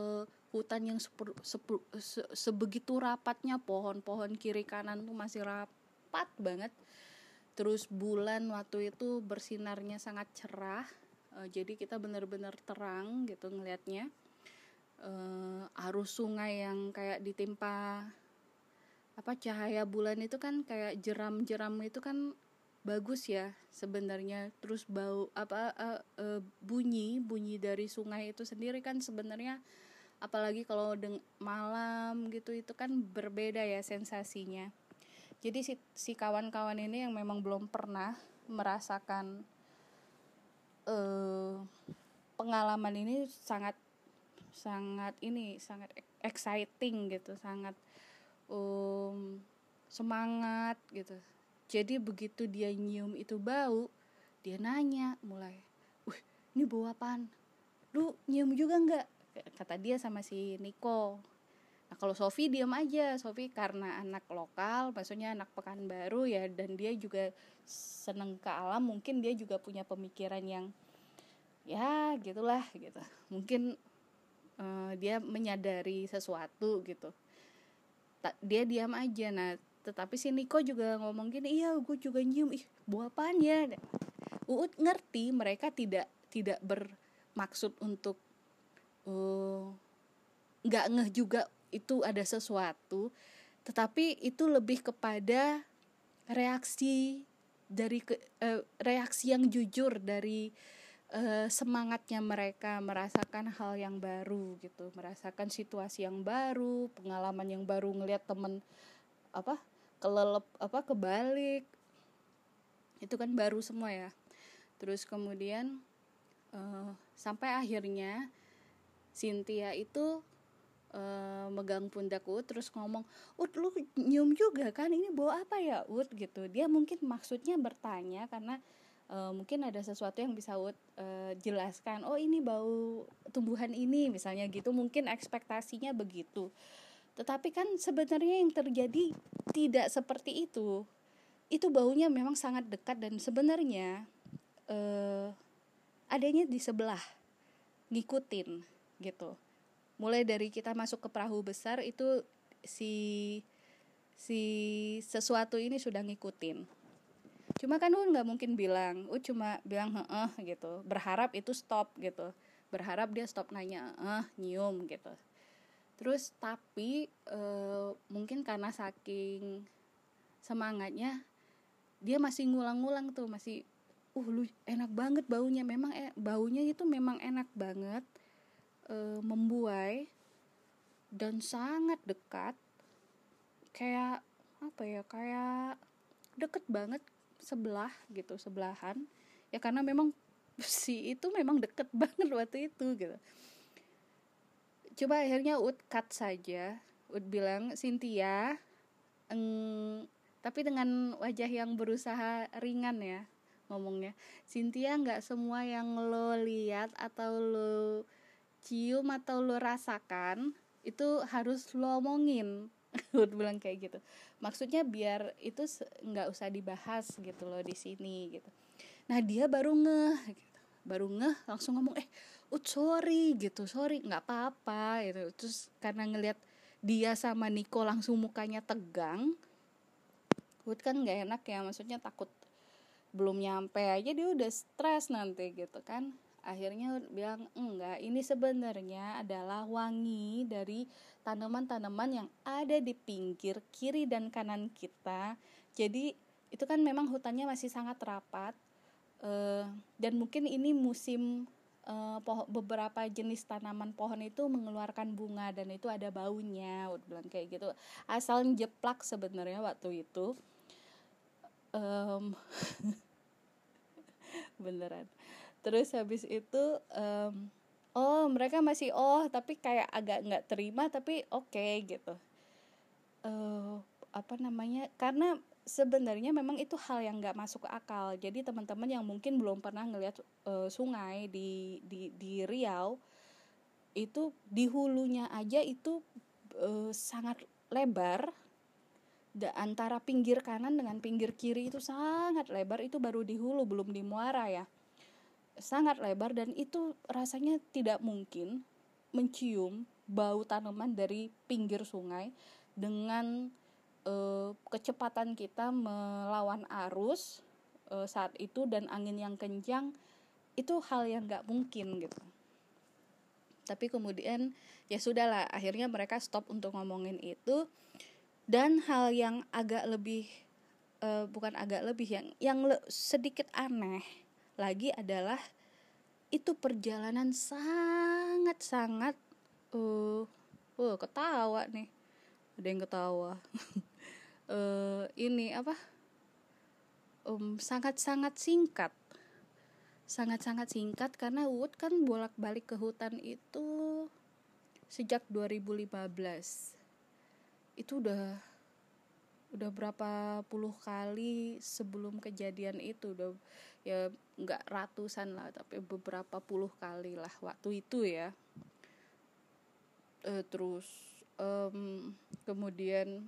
hutan yang seper, seper, se, sebegitu rapatnya pohon-pohon kiri kanan tuh masih rapat banget. Terus bulan waktu itu bersinarnya sangat cerah uh, jadi kita benar-benar terang gitu ngelihatnya. Uh, arus sungai yang kayak ditimpa apa cahaya bulan itu kan kayak jeram-jeram itu kan bagus ya sebenarnya. Terus bau apa uh, bunyi bunyi dari sungai itu sendiri kan sebenarnya apalagi kalau malam gitu itu kan berbeda ya sensasinya. Jadi si, si kawan-kawan ini yang memang belum pernah merasakan uh, pengalaman ini sangat sangat ini sangat exciting gitu sangat um, semangat gitu. Jadi begitu dia nyium itu bau dia nanya mulai wih ini bau apaan? Lu nyium juga nggak? Kata dia sama si Niko. Nah kalau Sofi diam aja. Sofi karena anak lokal maksudnya anak pekanbaru ya dan dia juga seneng ke alam mungkin dia juga punya pemikiran yang ya gitulah gitu. Mungkin uh, dia menyadari sesuatu gitu. Dia diam aja. Nah tetapi si Niko juga ngomong gini iya gue juga nyium. Ih buah apaan ya? Uut ngerti mereka tidak tidak bermaksud untuk uh, nggak ngeh juga itu ada sesuatu. Tetapi itu lebih kepada reaksi dari ke, uh, reaksi yang jujur dari uh, semangatnya mereka merasakan hal yang baru gitu. Merasakan situasi yang baru pengalaman yang baru ngelihat temen apa kelelep apa kebalik. Itu kan baru semua ya. Terus kemudian uh, sampai akhirnya Cynthia itu uh, megang pundakku terus ngomong, "Ut, lu nyium juga kan? Ini bawa apa ya, Ut?" gitu. Dia mungkin maksudnya bertanya karena uh, mungkin ada sesuatu yang bisa uh, jelaskan oh ini bau tumbuhan ini misalnya gitu mungkin ekspektasinya begitu tetapi kan sebenarnya yang terjadi tidak seperti itu itu baunya memang sangat dekat dan sebenarnya uh, adanya di sebelah ngikutin gitu mulai dari kita masuk ke perahu besar itu si si sesuatu ini sudah ngikutin. Cuma kan lu nggak mungkin bilang u cuma bilang heeh gitu. Berharap itu stop gitu. Berharap dia stop nanya eh nyium gitu. Terus tapi e, mungkin karena saking semangatnya dia masih ngulang-ngulang tuh masih uh lu enak banget baunya. Memang eh, baunya itu memang enak banget e, membuai dan sangat dekat kayak apa ya kayak deket banget sebelah gitu sebelahan. Ya karena memang <laughs> si itu memang deket <laughs> banget waktu itu gitu. Coba akhirnya Ud cut saja. Ud bilang Cynthia eng, tapi dengan wajah yang berusaha ringan ya ngomongnya. Cynthia nggak semua yang lo lihat atau lo cium atau lo rasakan itu harus lo omongin. <laughs> Ud bilang kayak gitu. Maksudnya biar itu nggak usah dibahas gitu loh di sini gitu. Nah dia baru ngeh gitu. baru ngeh langsung ngomong eh Ud sorry gitu. Sorry nggak apa-apa gitu. Terus karena ngelihat dia sama Niko langsung mukanya tegang Ud kan nggak enak ya. Maksudnya takut belum nyampe aja dia udah stres nanti gitu kan akhirnya bilang enggak ini sebenarnya adalah wangi dari tanaman-tanaman yang ada di pinggir kiri dan kanan kita. Jadi itu kan memang hutannya masih sangat rapat uh, dan mungkin ini musim uh, poho, beberapa jenis tanaman pohon itu mengeluarkan bunga dan itu ada baunya udah bilang kayak gitu. Asal jeplak sebenarnya waktu itu. Um, <laughs> beneran terus habis itu um, oh mereka masih oh tapi kayak agak nggak terima tapi oke okay, gitu. Uh, apa namanya karena sebenarnya memang itu hal yang nggak masuk akal. Jadi teman-teman yang mungkin belum pernah ngelihat uh, sungai di di di Riau itu di hulunya aja itu uh, sangat lebar. Da, antara pinggir kanan dengan pinggir kiri itu sangat lebar. Itu baru di hulu belum di muara ya sangat lebar dan itu rasanya tidak mungkin mencium bau tanaman dari pinggir sungai dengan uh, kecepatan kita melawan arus uh, saat itu dan angin yang kencang itu hal yang nggak mungkin gitu. Tapi kemudian ya sudahlah akhirnya mereka stop untuk ngomongin itu. Dan hal yang agak lebih uh, bukan agak lebih yang yang le sedikit aneh lagi adalah itu perjalanan sangat-sangat uh, uh ketawa nih. Ada yang ketawa. Uh, <laughs> ini apa? Um, sangat-sangat singkat. Sangat-sangat singkat karena Wood kan bolak-balik ke hutan itu sejak 2015 itu udah udah berapa puluh kali sebelum kejadian itu. Udah ya nggak ratusan lah tapi beberapa puluh kali lah waktu itu ya. E, terus um, kemudian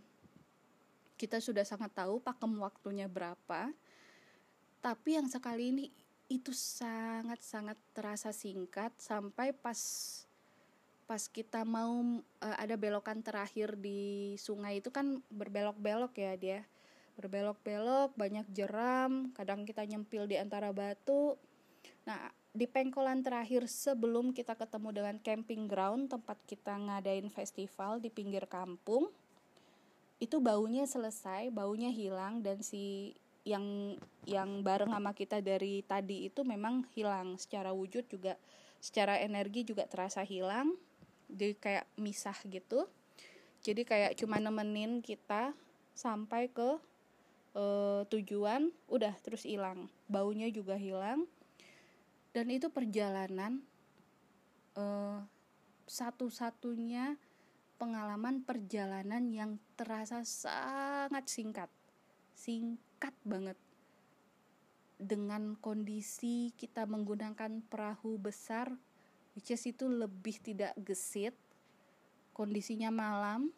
kita sudah sangat tahu pakem waktunya berapa tapi yang sekali ini itu sangat sangat terasa singkat sampai pas pas kita mau uh, ada belokan terakhir di sungai itu kan berbelok-belok ya dia berbelok-belok banyak jeram kadang kita nyempil di antara batu. Nah di pengkolan terakhir sebelum kita ketemu dengan camping ground tempat kita ngadain festival di pinggir kampung itu baunya selesai baunya hilang dan si yang yang bareng sama kita dari tadi itu memang hilang. Secara wujud juga secara energi juga terasa hilang jadi kayak misah gitu. Jadi kayak cuma nemenin kita sampai ke uh, tujuan udah terus hilang. Baunya juga hilang. Dan itu perjalanan uh, satu-satunya pengalaman perjalanan yang terasa sangat singkat. Singkat banget. Dengan kondisi kita menggunakan perahu besar which is itu lebih tidak gesit. Kondisinya malam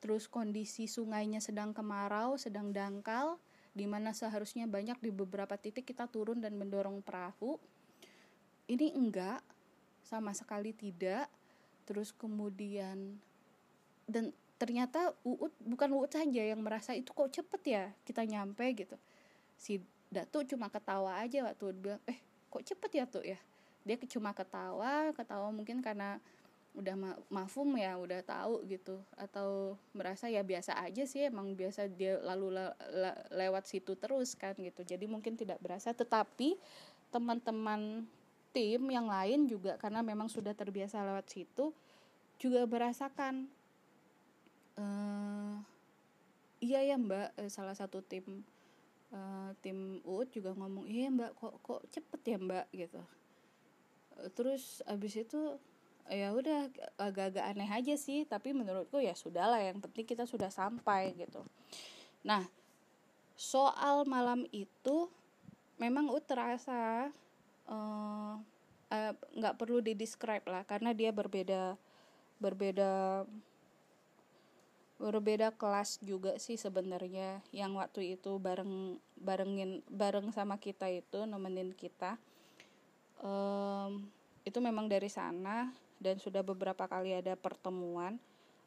terus kondisi sungainya sedang kemarau sedang dangkal di mana seharusnya banyak di beberapa titik kita turun dan mendorong perahu. Ini enggak sama sekali tidak. Terus kemudian dan ternyata Uut bukan Uut saja yang merasa itu kok cepet ya kita nyampe gitu. Si Datu cuma ketawa aja waktu bilang eh kok cepet ya tuh ya? Dia cuma ketawa ketawa mungkin karena udah ma mafum ya udah tahu gitu. Atau merasa ya biasa aja sih emang biasa dia lalu le le lewat situ terus kan gitu. Jadi mungkin tidak berasa. Tetapi teman-teman tim yang lain juga karena memang sudah terbiasa lewat situ juga merasakan uh, iya ya mbak uh, salah satu tim uh, tim UUD juga ngomong iya mbak kok kok cepet ya mbak? gitu. Terus abis itu ya udah agak-agak aneh aja sih tapi menurutku ya sudahlah yang penting kita sudah sampai gitu. Nah soal malam itu memang ut terasa nggak uh, uh, perlu didescribe lah karena dia berbeda berbeda berbeda kelas juga sih sebenarnya. Yang waktu itu bareng barengin bareng sama kita itu nemenin kita um, itu memang dari sana dan sudah beberapa kali ada pertemuan.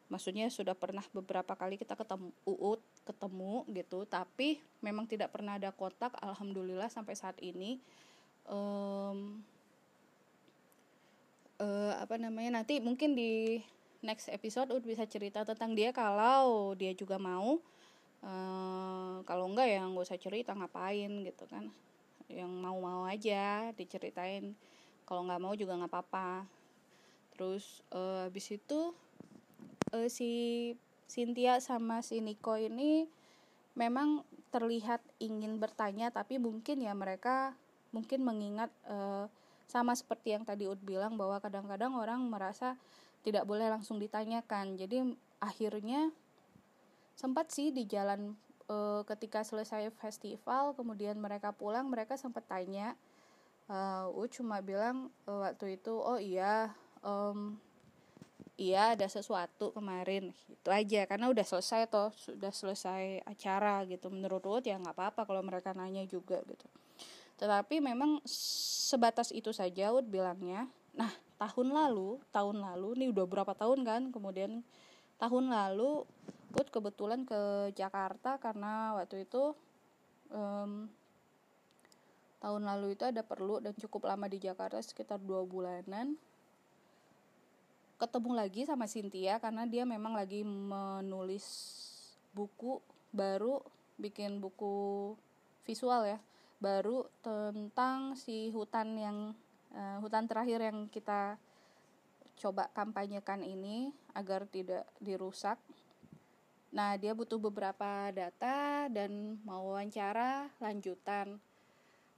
Maksudnya sudah pernah beberapa kali kita ketemu uut ketemu gitu. Tapi memang tidak pernah ada kontak alhamdulillah sampai saat ini. Um, uh, apa namanya nanti mungkin di next episode Ut bisa cerita tentang dia. Kalau dia juga mau uh, kalau enggak ya nggak usah cerita ngapain gitu kan. Yang mau-mau aja diceritain. Kalau nggak mau juga nggak apa-apa terus uh, habis itu uh, si Cynthia sama si Nico ini memang terlihat ingin bertanya tapi mungkin ya mereka mungkin mengingat uh, sama seperti yang tadi Ud bilang bahwa kadang-kadang orang merasa tidak boleh langsung ditanyakan. Jadi akhirnya sempat sih di jalan uh, ketika selesai festival kemudian mereka pulang mereka sempat tanya uh, Ud cuma bilang uh, waktu itu oh iya um, iya ada sesuatu kemarin. Itu aja karena udah selesai toh sudah selesai acara gitu. Menurut Ruth ya nggak apa-apa kalau mereka nanya juga gitu. Tetapi memang sebatas itu saja Ruth bilangnya. Nah tahun lalu tahun lalu nih udah berapa tahun kan kemudian? Tahun lalu Ruth kebetulan ke Jakarta karena waktu itu um, tahun lalu itu ada perlu dan cukup lama di Jakarta sekitar dua bulanan ketemu lagi sama Cynthia karena dia memang lagi menulis buku baru bikin buku visual ya baru tentang si hutan yang uh, hutan terakhir yang kita coba kampanyekan ini agar tidak dirusak. Nah, dia butuh beberapa data dan mau wawancara lanjutan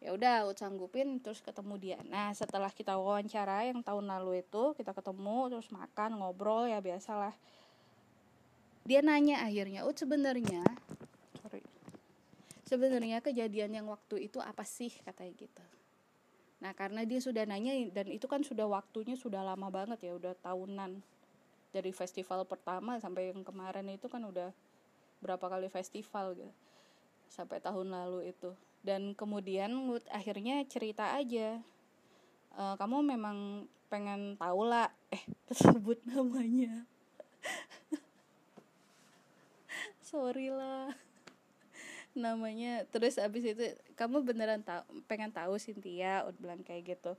ya udah Ut sanggupin terus ketemu dia. Nah setelah kita wawancara yang tahun lalu itu kita ketemu terus makan ngobrol ya biasalah. Dia nanya akhirnya Ut sebenarnya sorry. sebenarnya kejadian yang waktu itu apa sih? katanya gitu. Nah karena dia sudah nanya dan itu kan sudah waktunya sudah lama banget ya udah tahunan. Dari festival pertama sampai yang kemarin itu kan udah berapa kali festival gitu. Sampai tahun lalu itu dan kemudian akhirnya cerita aja. E, kamu memang pengen tahu lah eh <laughs> tersebut namanya. <laughs> Sorry lah. <laughs> Namanya terus abis itu kamu beneran tahu pengen tahu Cynthia? Ud bilang kayak gitu.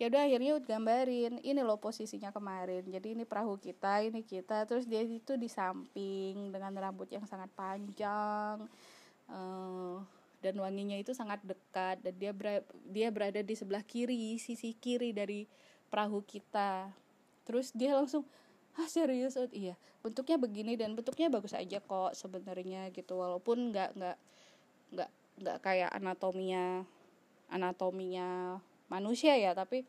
Ya udah akhirnya ud gambarin ini loh posisinya kemarin. Jadi ini perahu kita ini kita. Terus dia itu di samping dengan rambut yang sangat panjang. Uh, dan wanginya itu sangat dekat dan dia ber dia berada di sebelah kiri sisi kiri dari perahu kita. Terus dia langsung ah serius? Oh, iya. Bentuknya begini dan bentuknya bagus aja kok sebenarnya gitu. Walaupun nggak nggak nggak nggak kayak anatominya anatominya manusia ya tapi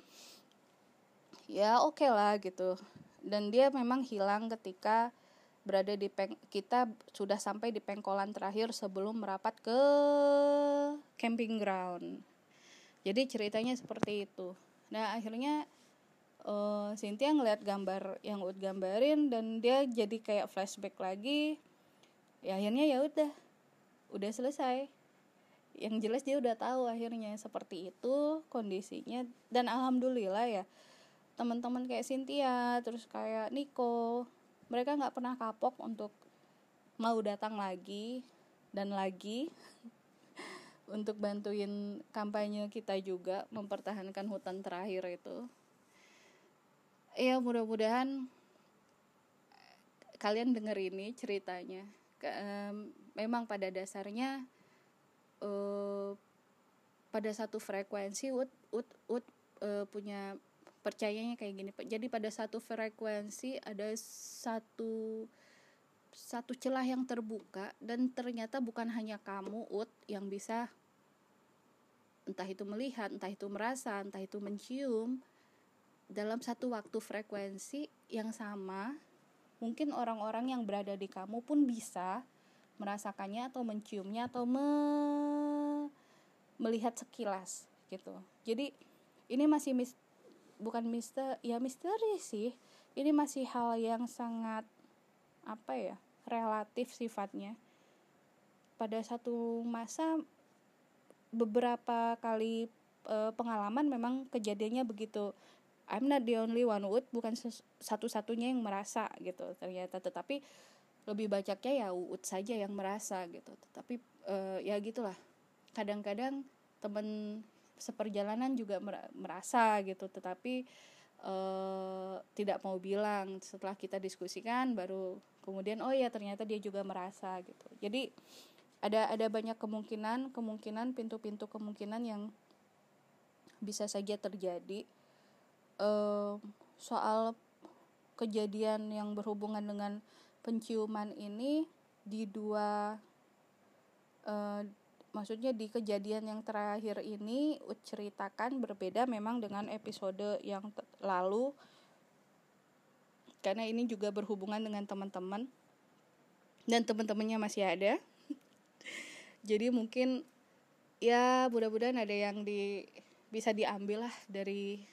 ya oke okay lah gitu. Dan dia memang hilang ketika berada di peng kita sudah sampai di pengkolan terakhir sebelum merapat ke camping ground. Jadi ceritanya seperti itu. Nah akhirnya uh, Cynthia ngeliat gambar yang Ud gambarin dan dia jadi kayak flashback lagi. Ya akhirnya ya udah, udah selesai. Yang jelas dia udah tahu akhirnya seperti itu kondisinya dan alhamdulillah ya teman-teman kayak Cynthia terus kayak Nico mereka nggak pernah kapok untuk mau datang lagi dan lagi <laughs> untuk bantuin kampanye kita juga mempertahankan hutan terakhir itu. Ya mudah-mudahan kalian denger ini ceritanya. Ke, um, memang pada dasarnya uh, pada satu frekuensi ut ut ut uh, punya percayanya kayak gini jadi pada satu frekuensi ada satu satu celah yang terbuka dan ternyata bukan hanya kamu ut yang bisa entah itu melihat entah itu merasa entah itu mencium. Dalam satu waktu frekuensi yang sama mungkin orang-orang yang berada di kamu pun bisa merasakannya atau menciumnya atau me melihat sekilas gitu. Jadi ini masih bukan mister ya misteri sih. Ini masih hal yang sangat apa ya relatif sifatnya. Pada satu masa beberapa kali e, pengalaman memang kejadiannya begitu. I'm not the only one Uut bukan satu-satunya yang merasa gitu ternyata. Tetapi lebih banyaknya ya Uut saja yang merasa gitu. Tetapi uh, ya gitulah. Kadang-kadang temen seperjalanan juga merasa gitu. Tetapi uh, tidak mau bilang. Setelah kita diskusikan baru kemudian oh ya ternyata dia juga merasa gitu. Jadi ada ada banyak kemungkinan kemungkinan pintu-pintu kemungkinan yang bisa saja terjadi. Uh, soal kejadian yang berhubungan dengan penciuman ini di dua uh, maksudnya di kejadian yang terakhir ini ceritakan berbeda memang dengan episode yang lalu. Karena ini juga berhubungan dengan teman-teman. Dan teman-temannya masih ada. <laughs> Jadi mungkin ya mudah-mudahan ada yang di bisa diambil lah dari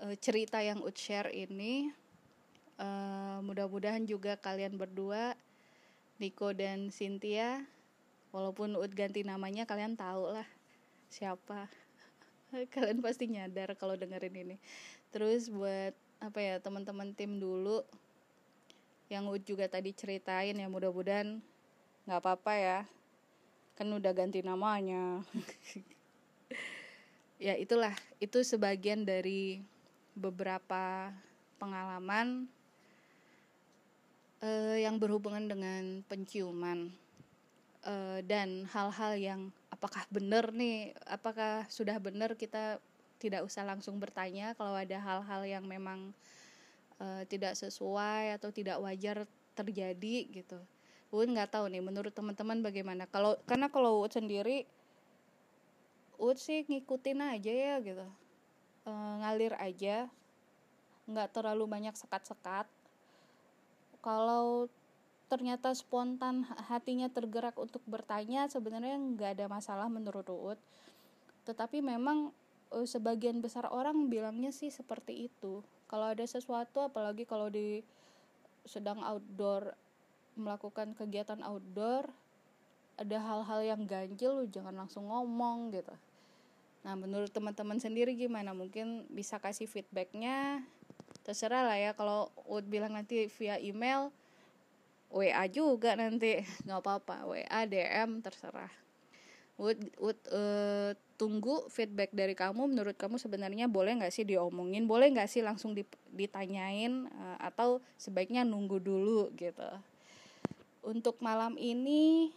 uh, cerita yang Ut share ini. Uh, mudah-mudahan juga kalian berdua Niko dan Cynthia walaupun Ut ganti namanya kalian tahu lah siapa. <laughs> Kalian pasti nyadar kalau dengerin ini. Terus buat apa ya teman-teman tim dulu yang Ut juga tadi ceritain ya mudah-mudahan nggak apa-apa ya. Kan udah ganti namanya. <laughs> Ya itulah. Itu sebagian dari beberapa pengalaman uh, yang berhubungan dengan penciuman uh, dan hal-hal yang apakah benar nih apakah sudah benar kita tidak usah langsung bertanya kalau ada hal-hal yang memang uh, tidak sesuai atau tidak wajar terjadi gitu. Uun nggak tahu nih menurut teman-teman bagaimana. Kalau karena kalau Uun sendiri Uun sih ngikutin aja ya gitu. Uh, ngalir aja. nggak terlalu banyak sekat-sekat. Kalau ternyata spontan hatinya tergerak untuk bertanya sebenarnya nggak ada masalah menurut Uut. Tetapi memang uh, sebagian besar orang bilangnya sih seperti itu. Kalau ada sesuatu apalagi kalau di sedang outdoor melakukan kegiatan outdoor ada hal-hal yang ganjil jangan langsung ngomong gitu. Nah menurut teman-teman sendiri gimana? Mungkin bisa kasih feedbacknya? Terserah lah ya kalau Ud bilang nanti via email WA juga nanti. Nggak apa-apa WA DM terserah. Would, would uh, tunggu feedback dari kamu. Menurut kamu sebenarnya boleh nggak sih diomongin? Boleh nggak sih langsung ditanyain uh, atau sebaiknya nunggu dulu gitu. Untuk malam ini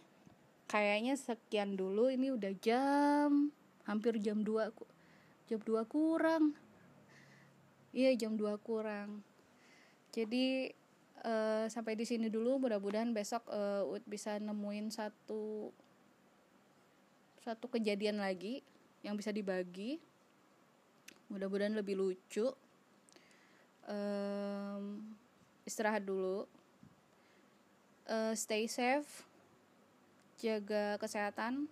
kayaknya sekian dulu. Ini udah jam hampir jam 2 jam 2 kurang. Iya jam 2 kurang. Jadi uh, sampai di sini dulu. Mudah-mudahan besok uh, bisa nemuin satu satu kejadian lagi yang bisa dibagi. Mudah-mudahan lebih lucu. Um, istirahat dulu. Uh, stay safe. Jaga kesehatan.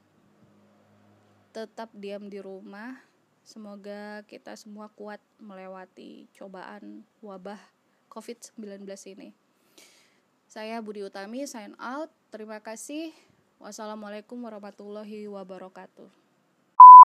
Tetap diam di rumah. Semoga kita semua kuat melewati cobaan wabah COVID-19 ini. Saya Budi Utami, sign out. Terima kasih. Wassalamualaikum warahmatullahi wabarakatuh.